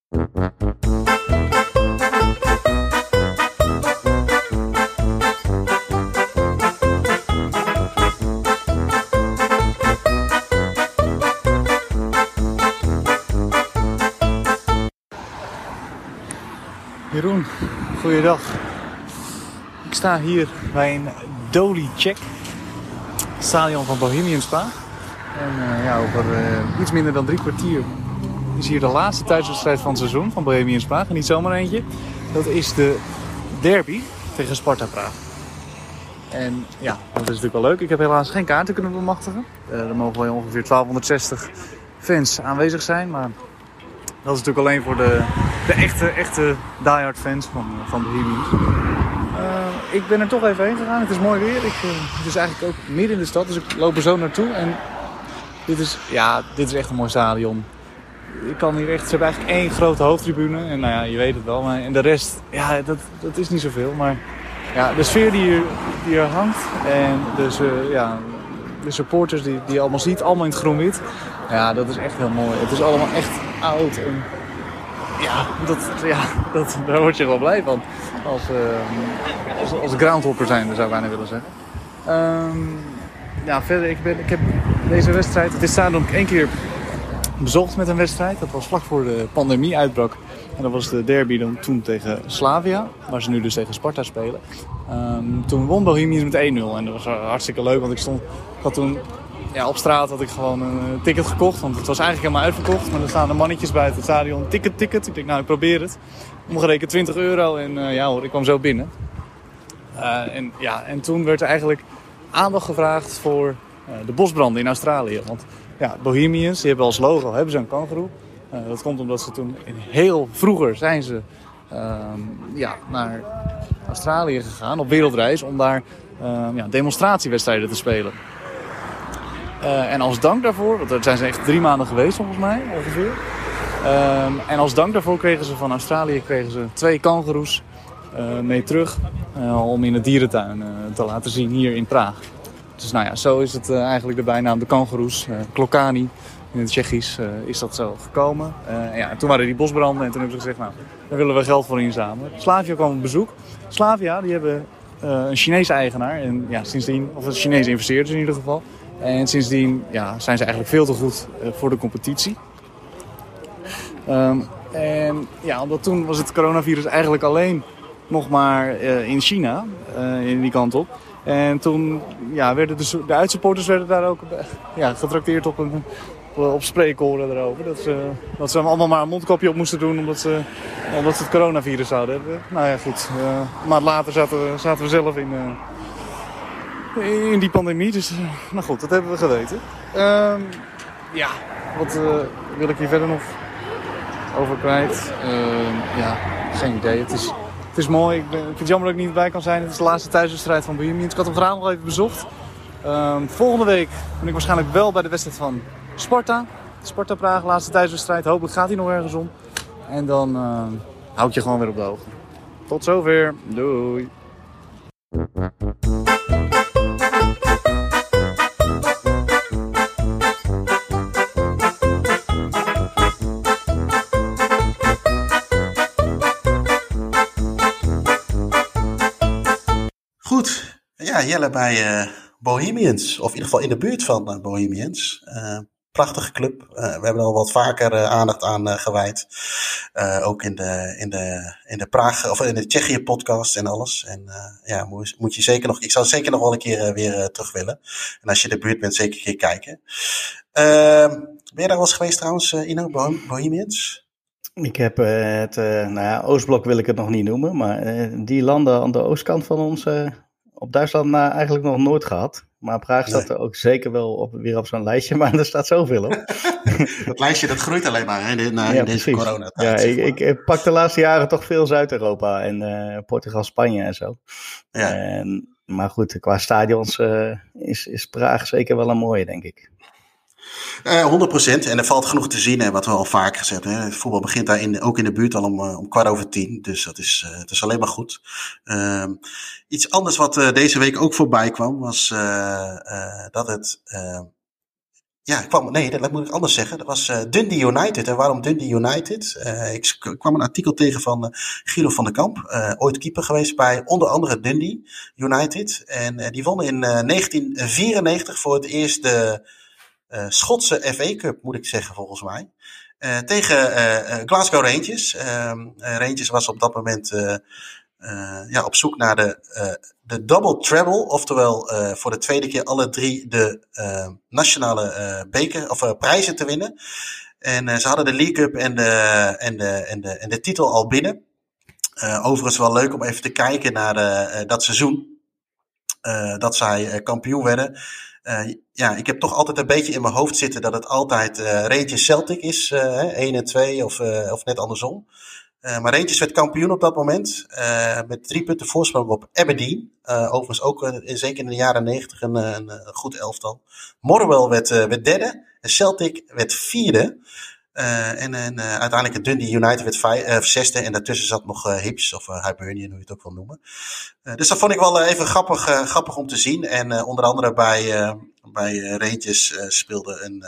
Jeroen, goeiedag. Ik sta hier bij een Doli Check, stadion van Bohemian Spa. En eh, ja, over eh, iets minder dan drie kwartier is hier de laatste thuiswedstrijd van het seizoen van Bohemian Spa. En niet zomaar eentje. Dat is de derby tegen Sparta Praag. En ja, dat is natuurlijk wel leuk. Ik heb helaas geen kaarten kunnen bemachtigen. Eh, er mogen wel ongeveer 1260 fans aanwezig zijn. Maar dat is natuurlijk alleen voor de, de echte, echte diehard fans van, van Bohemians. Eh, ik ben er toch even heen gegaan. Het is mooi weer. Ik, eh, het is eigenlijk ook midden in de stad, dus ik loop er zo naartoe. En dit is, ja, dit is echt een mooi stadion. Ik kan hier echt, ze hebben eigenlijk één grote hoofdtribune. En nou ja, je weet het wel. Maar, en de rest, ja, dat, dat is niet zoveel. Maar ja, de sfeer die hier, hier hangt. En dus, eh, ja, de supporters die, die je allemaal ziet, allemaal in het groen-wit. Ja, dat is echt heel mooi. Het is allemaal echt oud. En ja, dat, ja dat, daar word je wel blij van. Als, eh, als, als groundhopper zijn, zou ik bijna willen zeggen. Ehm, ja, verder, ik, ben, ik heb deze wedstrijd, stadion heb ik één keer bezocht met een wedstrijd. Dat was vlak voor de pandemie uitbrak. En dat was de derby dan toen tegen Slavia, waar ze nu dus tegen Sparta spelen. Ehm, toen won Bohemians met 1-0 en dat was hartstikke leuk, want ik stond, ik had toen ja, op straat had ik gewoon een ticket gekocht. Want het was eigenlijk helemaal uitverkocht. Maar er staan de mannetjes buiten het stadion. Ticket, ticket. Ik denk, nou, ik probeer het. Omgerekend 20 euro. En uh, ja hoor, ik kwam zo binnen. Uh, en, ja, en toen werd er eigenlijk aandacht gevraagd voor de bosbranden in Australië. Want ja, Bohemians, die hebben als logo hebben ze een kangeroe. dat komt omdat ze toen heel vroeger zijn ze ehm, ja, naar Australië gegaan op wereldreis om daar ehm, ja, demonstratiewedstrijden te spelen. Uh, en als dank daarvoor, want daar zijn ze echt drie maanden geweest volgens mij ongeveer. Um, en als dank daarvoor kregen ze van Australië kregen ze twee kangoeroes uh, mee terug. Uh, om in de dierentuin te laten zien hier in Praag. Dus nou ja, zo is het eigenlijk de bijnaam de kangoeroes. Klokani in het Tsjechisch is dat zo gekomen. En ja, toen waren die bosbranden en toen hebben ze gezegd, nou, daar willen we geld voor inzamelen. Slavia kwam op bezoek. Slavia, die hebben een Chinese eigenaar. En ja, sindsdien, of een Chinese investeerders in ieder geval. En sindsdien ja, zijn ze eigenlijk veel te goed uh, voor de competitie. Um, en ja, omdat toen was het coronavirus eigenlijk alleen nog maar uh, in China, uh, in die kant op. En toen ja, werden de, de uitsupporters werden daar ook ja, getrakteerd op een op spreekkoren erover. Dat ze, dat ze allemaal maar een mondkapje op moesten doen omdat ze, omdat ze het coronavirus zouden hebben. Nou ja, goed. een maand later zaten, zaten we zelf in, in die pandemie. Dus, nou goed, dat hebben we geweten. Um, ja, wat uh, wil ik hier verder nog over kwijt? Uh, ja, geen idee. Het is, het is mooi. Ik, ik vind het jammer dat ik niet bij kan zijn. Het is de laatste thuiswedstrijd van Bohemians. Ik had hem graag nog even bezocht. Um, volgende week ben ik waarschijnlijk wel bij de wedstrijd van Sparta. Sparta Praag, laatste thuiswedstrijd. Hopelijk gaat hij nog ergens om. En dan uh, hou ik je gewoon weer op de hoogte. Tot zover. Doei. Goed, ja, Jelle bij uh, Bohemians, of in ieder geval in de buurt van uh, Bohemians. Uh, prachtige club. we hebben er al wat vaker aandacht aan gewijd. ook in de, in de, in de Praag, of in de Tsjechië podcast en alles. En ja, moet, moet, je zeker nog, ik zou zeker nog wel een keer weer terug willen. En als je de buurt bent, zeker een keer kijken. Ehm, ben je daar wel eens geweest trouwens, Ino, Bohemians? Ik heb het, nou ja, Oostblok wil ik het nog niet noemen, maar die landen aan de oostkant van ons op Duitsland na eigenlijk nog nooit gehad. Maar Praag staat nee. er ook zeker wel op, weer op zo'n lijstje, maar er staat zoveel op. dat lijstje dat groeit alleen maar hè, na ja, deze corona. Ja, ik, ik, pak de laatste jaren toch veel Zuid-Europa en Portugal, Spanje en zo. Ja. En, maar goed, qua stadions is, is Praag zeker wel een mooie, denk ik. Uh, 100% en er valt genoeg te zien, hè, wat we al vaker gezegd hebben. Het voetbal begint daar in, ook in de buurt al om, om kwart over tien. Dus dat is, uh, dat is alleen maar goed. Uh, iets anders wat uh, deze week ook voorbij kwam, was dat het. ja, kwam, nee, dat moet ik anders zeggen. Dat was Dundee United. En waarom Dundee United? ik kwam een artikel tegen van Guido van der Kamp. ooit keeper geweest bij onder andere Dundee United. En die won in 1994 voor het eerst de uh, Schotse FA Cup, moet ik zeggen, volgens mij. Uh, tegen uh, Glasgow Rangers. Rangers was op dat moment ja, op zoek naar de, de double treble. Oftewel voor de tweede keer alle drie de nationale beker of prijzen te winnen. En ze hadden de League Cup en de, en de, en de, en de titel al binnen. overigens wel leuk om even te kijken naar dat seizoen. dat zij kampioen werden. Uh, ja, ik heb toch altijd een beetje in mijn hoofd zitten dat het altijd uh, Rangers Celtic is. Uh, 1 en 2 of, of net andersom. maar Rangers werd kampioen op dat moment. met drie punten voorsprong op Aberdeen. overigens ook zeker in de jaren 90 een, een, goed elftal. Motherwell werd, werd derde. En Celtic werd vierde. Uh, en en uh, uiteindelijk het Dundee United werd uh, zesde. En daartussen zat nog Hips of Hibernian, hoe je het ook wil noemen. dus dat vond ik wel even grappig, grappig om te zien. En onder andere bij, bij Rangers speelde een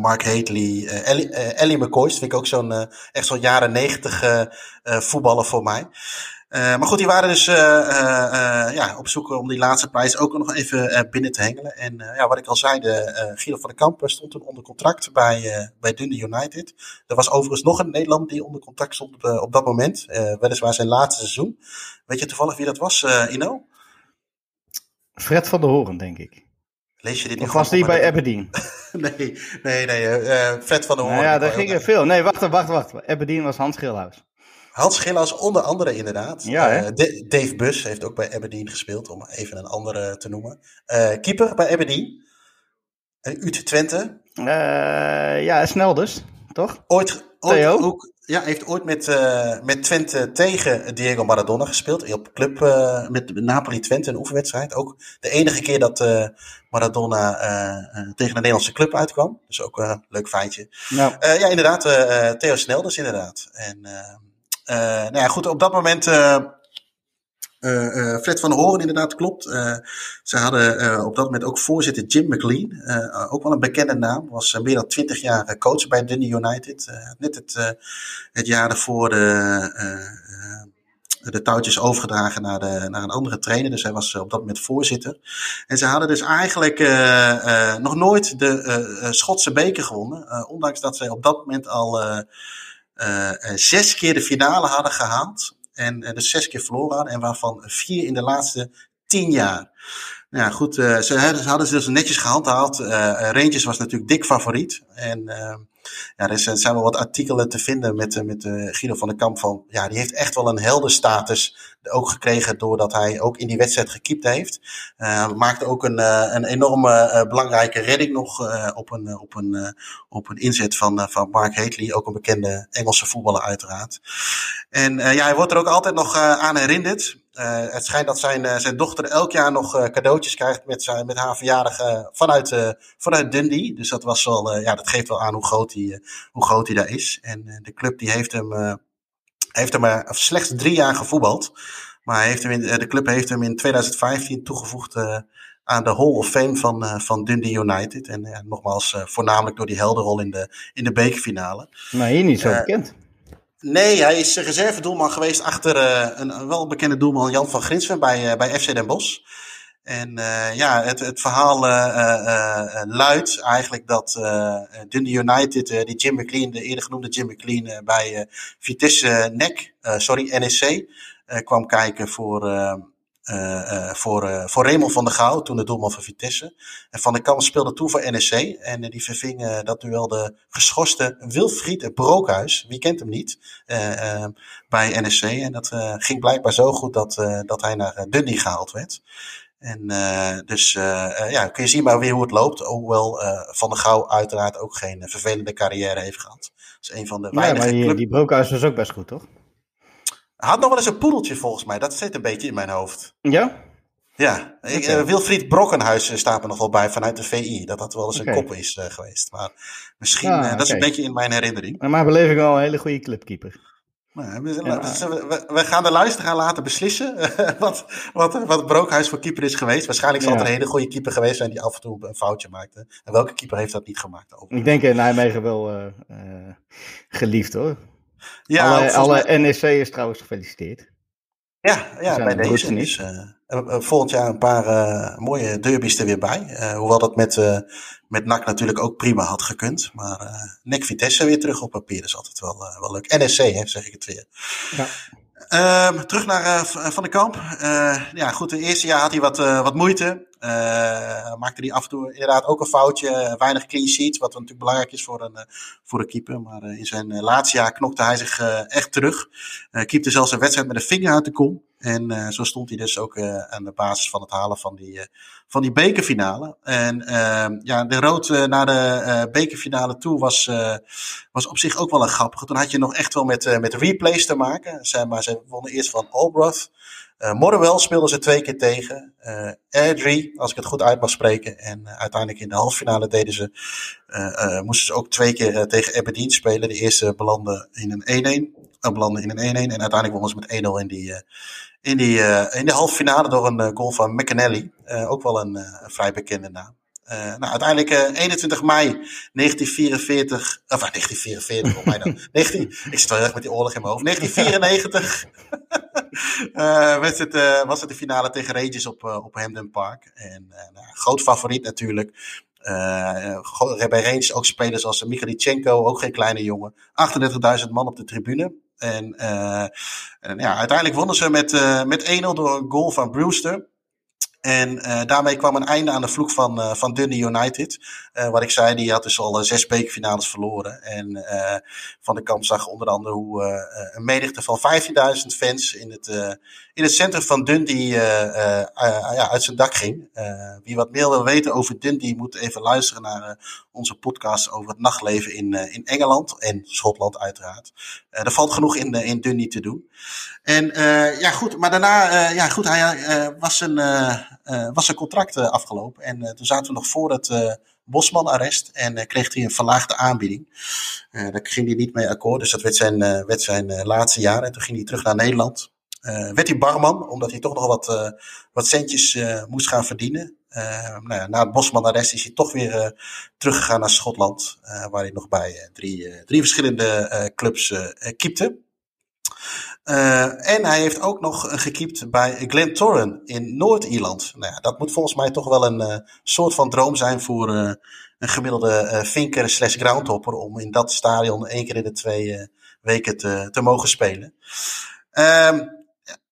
Mark Hately, Ellie, Ellie McCoy. vind ik ook zo'n echt zo'n jaren negentig voetballer voor mij. Uh, maar goed, die waren dus uh, uh, ja, op zoek om die laatste prijs ook nog even binnen te hengelen. En ja, wat ik al zei, de, Guido van der Kamp stond toen onder contract bij, bij Dundee United. Er was overigens nog een Nederland die onder contract stond op, op dat moment. weliswaar zijn laatste seizoen. Weet je toevallig wie dat was, Ino? Fred van der Horen, denk ik. Lees je dit niet Of was die bij Aberdeen? Nee, nee, nee. eh, eh, Fred van der Hoorn. Nou ja, Ik daar gingen veel. Nee, wacht, wacht, wacht. Aberdeen was Hans Schilhuis. Hans Gillas onder andere inderdaad. Ja? Eh, Da- Dave Bus heeft ook bij Aberdeen gespeeld, om even een andere te noemen. Eh, keeper bij Aberdeen. Uh, Ut Twente. Eh, ja, snel dus, toch? Ooit, ooit Theo? ook, ja, heeft ooit met, eh, met Twente tegen Diego Maradona gespeeld. Op club eh, met Napoli Twente een oefenwedstrijd. Ook de enige keer dat eh, Maradona tegen een Nederlandse club uitkwam. Dus ook een leuk feitje. Nou, Eh, ja, inderdaad. Theo Snelders, inderdaad. En eh, eh, nou ja, goed, op dat moment. eh eh, eh, Fred van Horen, inderdaad, klopt. Eh, ze hadden eh, op dat moment ook voorzitter Jim McLean. eh, ook wel een bekende naam. Was eh, meer dan twintig jaar eh, coach bij Dundee United. Eh, net het, eh, het jaar ervoor de, eh, eh, de touwtjes overgedragen naar, de, naar een andere trainer. Dus hij was eh, op dat moment voorzitter. En ze hadden dus eigenlijk eh, eh, nog nooit de eh, eh, Schotse beker gewonnen. Eh, ondanks dat ze op dat moment al eh, eh, eh, zes keer de finale hadden gehaald. En eh, dus zes keer verloren. En waarvan vier in de laatste tien jaar. Nou ja, goed. eh, ze hadden, ze dus netjes gehandhaafd. Eh, eh, Rangers was natuurlijk dik favoriet. En eh, ja, er zijn, wel wat artikelen te vinden met, eh, met eh, Guido van der Kamp van... Ja, die heeft echt wel een heldenstatus ook gekregen doordat hij ook in die wedstrijd gekiept heeft. Eh, maakte ook een, een enorme belangrijke redding nog op, een, op, een, op een inzet van, van Mark Hatley. Ook een bekende Engelse voetballer uiteraard. En ja, hij wordt er ook altijd nog aan herinnerd. Eh, het schijnt dat zijn, eh, zijn dochter elk jaar nog eh, cadeautjes krijgt met, zijn, met haar verjaardag vanuit, vanuit Dundee. Dus dat, was wel, ja, dat geeft wel aan hoe groot hij, hoe groot hij daar is. En de club die heeft hem, heeft hem maar slechts drie jaar gevoetbald. Maar heeft hem in, de club heeft hem in 2015 toegevoegd aan de Hall of Fame van, van Dundee United. En nogmaals, voornamelijk door die helderrol in de, in de bekerfinale. maar hier niet zo bekend. Nee, hij is reservedoelman geweest achter eh, een, een wel bekende doelman Jan van Grinsven bij, eh, bij FC Den Bosch. En eh, ja, het, het verhaal luidt eigenlijk dat Dundee United, die Jim McLean, de eerder genoemde Jim McLean, bij Vitesse NEC, sorry, NEC, kwam kijken voor, voor, eh, voor Raymond van der Gouw, toen de doelman van Vitesse. En Van der Kamp speelde toen voor NEC. En eh, die verving eh, dat duel de geschorste Wilfried Brookhuis. Wie kent hem niet? eh, eh, bij NEC. En dat eh, ging blijkbaar zo goed dat, eh, dat hij naar eh, Dundee gehaald werd. En eh, dus eh, eh, ja, kun je zien maar weer hoe het loopt. Hoewel eh, Van der Gouw uiteraard ook geen eh, vervelende carrière heeft gehad. Dat is een van de Ja, weinige maar die, club- die Brookhuis was ook best goed, toch? Hij had nog wel eens een poedeltje volgens mij. Dat zit een beetje in mijn hoofd. Ja? Ja, ik, eh, Wilfried Brokkenhuis staat er nog wel bij vanuit de VI. Dat dat wel eens een kop is eh, geweest. Maar misschien, Ja, eh, dat is een beetje in mijn herinnering. Maar mijn beleving wel een hele goede clubkeeper. We, Ja. dus, we, we gaan de luisteraar laten beslissen wat, wat, wat Brookhuis voor keeper is geweest. Waarschijnlijk zal Ja. het een hele goede keeper geweest zijn die af en toe een foutje maakte. En welke keeper heeft dat niet gemaakt? Over? Ik denk in Nijmegen wel geliefd hoor. Ja, alle alle mij- NEC'ers trouwens gefeliciteerd. ja, ja bij deze. niet. Dus, eh, eh, eh, volgend jaar een paar eh, mooie derbies er weer bij. Hoewel dat met, met NAC natuurlijk ook prima had gekund. Maar eh NEC Vitesse weer terug op papier is altijd wel, wel leuk. NSC, hè, zeg ik het weer. Ja. Ehm, terug naar Van de Kamp. Ja, goed, het eerste jaar had hij wat, wat moeite. Eh, maakte hij af en toe inderdaad ook een foutje. weinig clean sheets, wat natuurlijk belangrijk is voor een, eh, voor een keeper. Maar eh, in zijn laatste jaar knokte hij zich echt terug. Uh, keepte zelfs een wedstrijd met een vinger uit de kom. En zo stond hij dus ook aan de basis van het halen van die, van die bekerfinale. En ehm, ja, de rood naar de bekerfinale toe was, was op zich ook wel een grappige. Toen had je nog echt wel met, met replays te maken. Zij, maar ze wonnen eerst van Albroth. Uh, speelden ze twee keer tegen. Uh, Airdrie, als ik het goed uit mag spreken. En uh, uiteindelijk in de halve finale deden ze, moesten ze ook twee keer tegen Aberdeen spelen. De eerste belandde in een 1-1. Uh, belandde in een 1-1. En uiteindelijk wonnen ze met 1-0 in die, in die, in de halve finale door een goal van McAnally. ook wel een vrij bekende naam. Uh, nou, uiteindelijk uh, 21 mei 1944, of uh, 1944, op mij dan. 19, ik zit wel erg met die oorlog in mijn hoofd. 1994 uh, werd het, was het de finale tegen Rangers op, op Hampden Park. En nou, groot favoriet natuurlijk. Uh, bij Rangers ook spelers als Michalichenko, ook geen kleine jongen. 38.000 man op de tribune. En, en ja, uiteindelijk wonnen ze met, met 1-0 door een goal van Brewster. En uh, daarmee kwam een einde aan de vloek van, uh, van Dundee United. Uh, wat ik zei, die had dus al zes bekerfinales verloren. En Van de Kamp zag onder andere hoe een menigte van 15.000 fans in het, in het centrum van Dundee ja, uit zijn dak ging. wie wat meer wil weten over Dundee moet even luisteren naar onze podcast over het nachtleven in, in Engeland en Schotland uiteraard. er valt genoeg in, in Dundee te doen. En ja goed, maar daarna ja, goed, hij was een was zijn contract uh, afgelopen. En uh, toen zaten we nog voor het Bosman-arrest en kreeg hij een verlaagde aanbieding. daar ging hij niet mee akkoord, dus dat werd zijn, werd zijn laatste jaar. En toen ging hij terug naar Nederland. werd hij barman, omdat hij toch nog wat, wat centjes moest gaan verdienen. nou ja, na het Bosman-arrest is hij toch weer teruggegaan naar Schotland, waar hij nog bij drie, drie verschillende clubs keepte. Uh, en hij heeft ook nog gekiept bij Glentoran in Noord-Ierland. Nou ja, dat moet volgens mij toch wel een uh, soort van droom zijn voor een gemiddelde vinker slash groundhopper. Om in dat stadion één keer in de twee weken te, te mogen spelen. Ehm,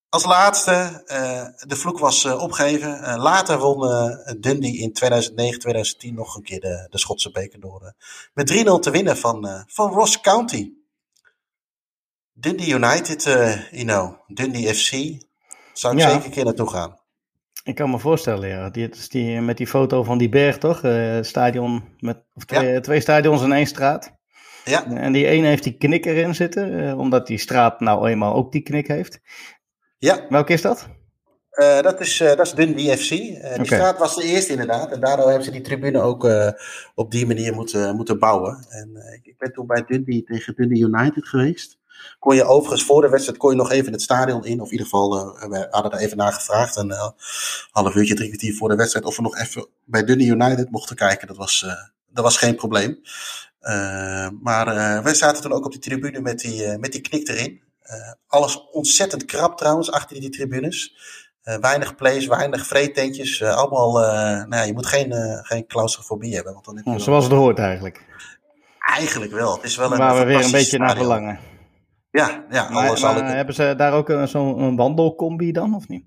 als laatste, de vloek was opgegeven. later won Dundee in 2009-2010 nog een keer de, de Schotse beker door met 3-0 te winnen van, van Ross County. Dundee United, uh, you know, Dundee FC. Zou ik zeker een keer naartoe gaan. Ik kan me voorstellen, ja. Die, die, met die foto van die berg, toch? Uh, stadion met, of twee, twee stadions in één straat. Ja. En die ene heeft die knik erin zitten, uh, omdat die straat nou eenmaal ook die knik heeft. Ja. Welke is dat? Uh, dat, is, dat is Dundee FC. Uh, die straat was de eerste inderdaad. En daardoor hebben ze die tribune ook op die manier moeten, moeten bouwen. En ik, ik ben toen bij Dundee tegen Dundee United geweest kon je overigens voor de wedstrijd kon je nog even het stadion in. Of in ieder geval, uh, we hadden er even naar gevraagd. Een uh, half uurtje, drie kwartier voor de wedstrijd. Of we nog even bij Dundee United mochten kijken. Dat was, uh, dat was geen probleem. maar wij zaten toen ook op die tribune met die, met die knik erin. alles ontzettend krap trouwens, achter die tribunes. weinig place, weinig vreetentjes. allemaal, nou ja, je moet geen, geen claustrofobie hebben. Want dan heb je Zoals het hoort eigenlijk. Eigenlijk wel. Het is wel een Waar we weer een beetje naar verlangen. Ja, ja. Maar, maar hebben ze daar ook zo'n wandelcombi dan, of niet?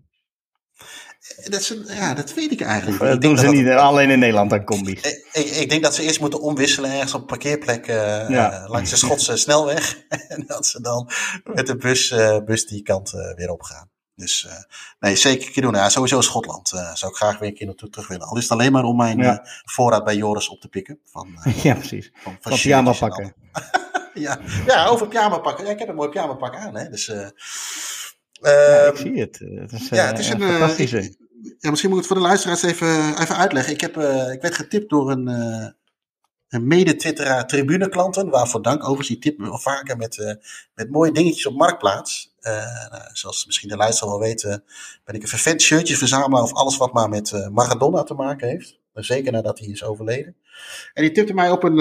Dat, is een, ja, dat weet ik eigenlijk niet. Dat doen ze niet alleen in Nederland aan combi's. Ik, ik, ik, denk dat ze eerst moeten omwisselen ergens op een parkeerplek uh, ja. uh, langs de Schotse snelweg. en dat ze dan met de bus, uh, bus die kant weer opgaan. Dus nee, zeker een keer doen. Ja, sowieso Schotland zou ik graag weer een keer naartoe terug willen. Al is het alleen maar om mijn ja. voorraad bij Joris op te pikken. Van, ja, precies. Van, van, pakken. ja. ja, over pyjama pakken. Ja, ik heb een mooi pyjama pak aan. Hè. Dus, uh, ja, ik zie het. Het is, ja, het is een fantastische. ja, misschien moet ik het voor de luisteraars even, even uitleggen. Ik, heb, ik werd getipt door een, een mede-twitteraar tribuneklanten. Waarvoor dank. Overigens, die tip me vaker met, uh, met mooie dingetjes op Marktplaats. Nou, zoals misschien de luisteraar wel weten, ben ik een vervent shirtje verzamelaar of alles wat maar met Maradona te maken heeft. Zeker nadat hij is overleden. En die tipte mij op een,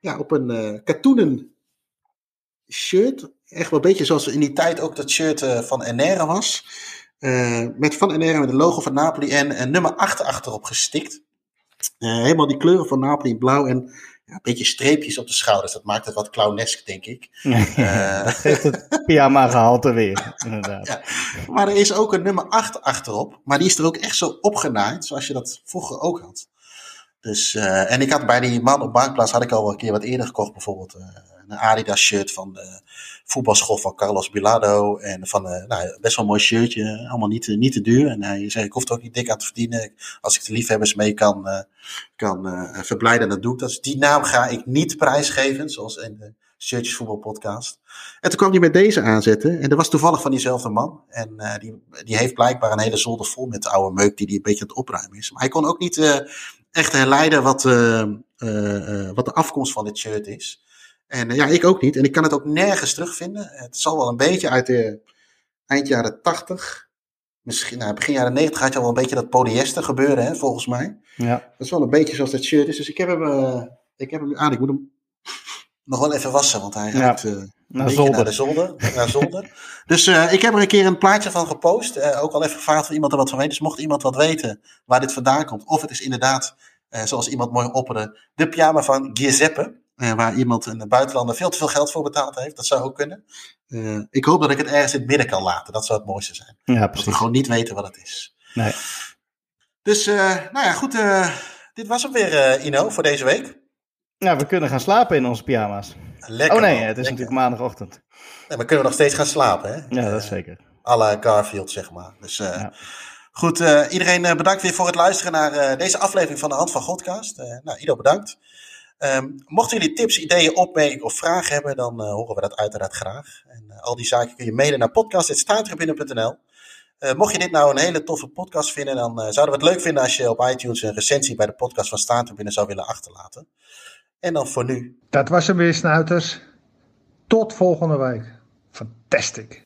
ja, op een katoenen shirt. Echt wel een beetje zoals in die tijd ook dat shirt uh, van Enera was. Uh, met van Enera met de logo van Napoli en een nummer 8 achterop gestikt. Uh, helemaal die kleuren van Napoli in blauw en ja, een beetje streepjes op de schouders. Dat maakt het wat clownesk, denk ik. dat geeft het pyjama gehalte weer, inderdaad. Ja, maar er is ook een nummer 8 achterop. Maar die is er ook echt zo opgenaaid, zoals je dat vroeger ook had. Dus, en ik had bij die man op Bankplaats had ik al een keer wat eerder gekocht, bijvoorbeeld een Adidas shirt van de voetbalschool van Carlos Bilado. En van uh, nou, best wel een mooi shirtje. Allemaal niet, niet te duur. En hij zei, ik hoef er ook niet dik aan te verdienen. Als ik de liefhebbers mee kan, uh, kan uh, verblijden, dan doe ik dat. Dus die naam ga ik niet prijsgeven. Zoals in de Shirtjes Voetbal podcast. En toen kwam hij met deze aanzetten. En dat was toevallig van diezelfde man. En die, die heeft blijkbaar een hele zolder vol met oude meuk die hij een beetje aan het opruimen is. Maar hij kon ook niet echt herleiden wat, wat de afkomst van dit shirt is. En ja, ik ook niet. En ik kan het ook nergens terugvinden. Het zal wel een beetje uit de eind jaren 80. Misschien, nou, begin jaren 90 had je al wel een beetje dat polyester gebeuren, hè, volgens mij. Ja. Dat is wel een beetje zoals dat shirt is. Dus ik heb hem, uh, ik heb hem nu aan. Ik moet hem nog wel even wassen, want hij gaat uh, naar, zolder. naar de zolder. naar zolder. Dus uh, ik heb er een keer een plaatje van gepost. ook al even gevraagd of iemand er wat van weet. Dus mocht iemand wat weten waar dit vandaan komt. Of het is inderdaad, zoals iemand mooi opperde, de pyjama van Giuseppe. Uh, waar iemand in de buitenlander veel te veel geld voor betaald heeft. Dat zou ook kunnen. Uh, ik hoop dat ik het ergens in het midden kan laten. Dat zou het mooiste zijn. Ja, dat we gewoon niet weten wat het is. Nee. Dus, uh, nou ja, goed. Dit was hem weer, Ino, voor deze week. Nou, we kunnen gaan slapen in onze pyjama's. Lekker. Oh nee, man, het is lekker. natuurlijk maandagochtend. Nee, maar kunnen we nog steeds gaan slapen, hè? Ja, dat is zeker. la Garfield, zeg maar. Dus ja. goed, iedereen bedankt weer voor het luisteren naar deze aflevering van de Hand van Godcast. nou, Ido, bedankt. Um, mochten jullie tips, ideeën, opmerkingen of vragen hebben, dan uh, horen we dat uiteraard graag. En uh, al die zaken kun je mailen naar podcast.staantribune.nl. Uh, mocht je dit nou een hele toffe podcast vinden, dan zouden we het leuk vinden als je op iTunes een recensie bij de podcast van Staantribune zou willen achterlaten. En dan voor nu. Dat was hem weer, snuiters. Tot volgende week. Fantastic.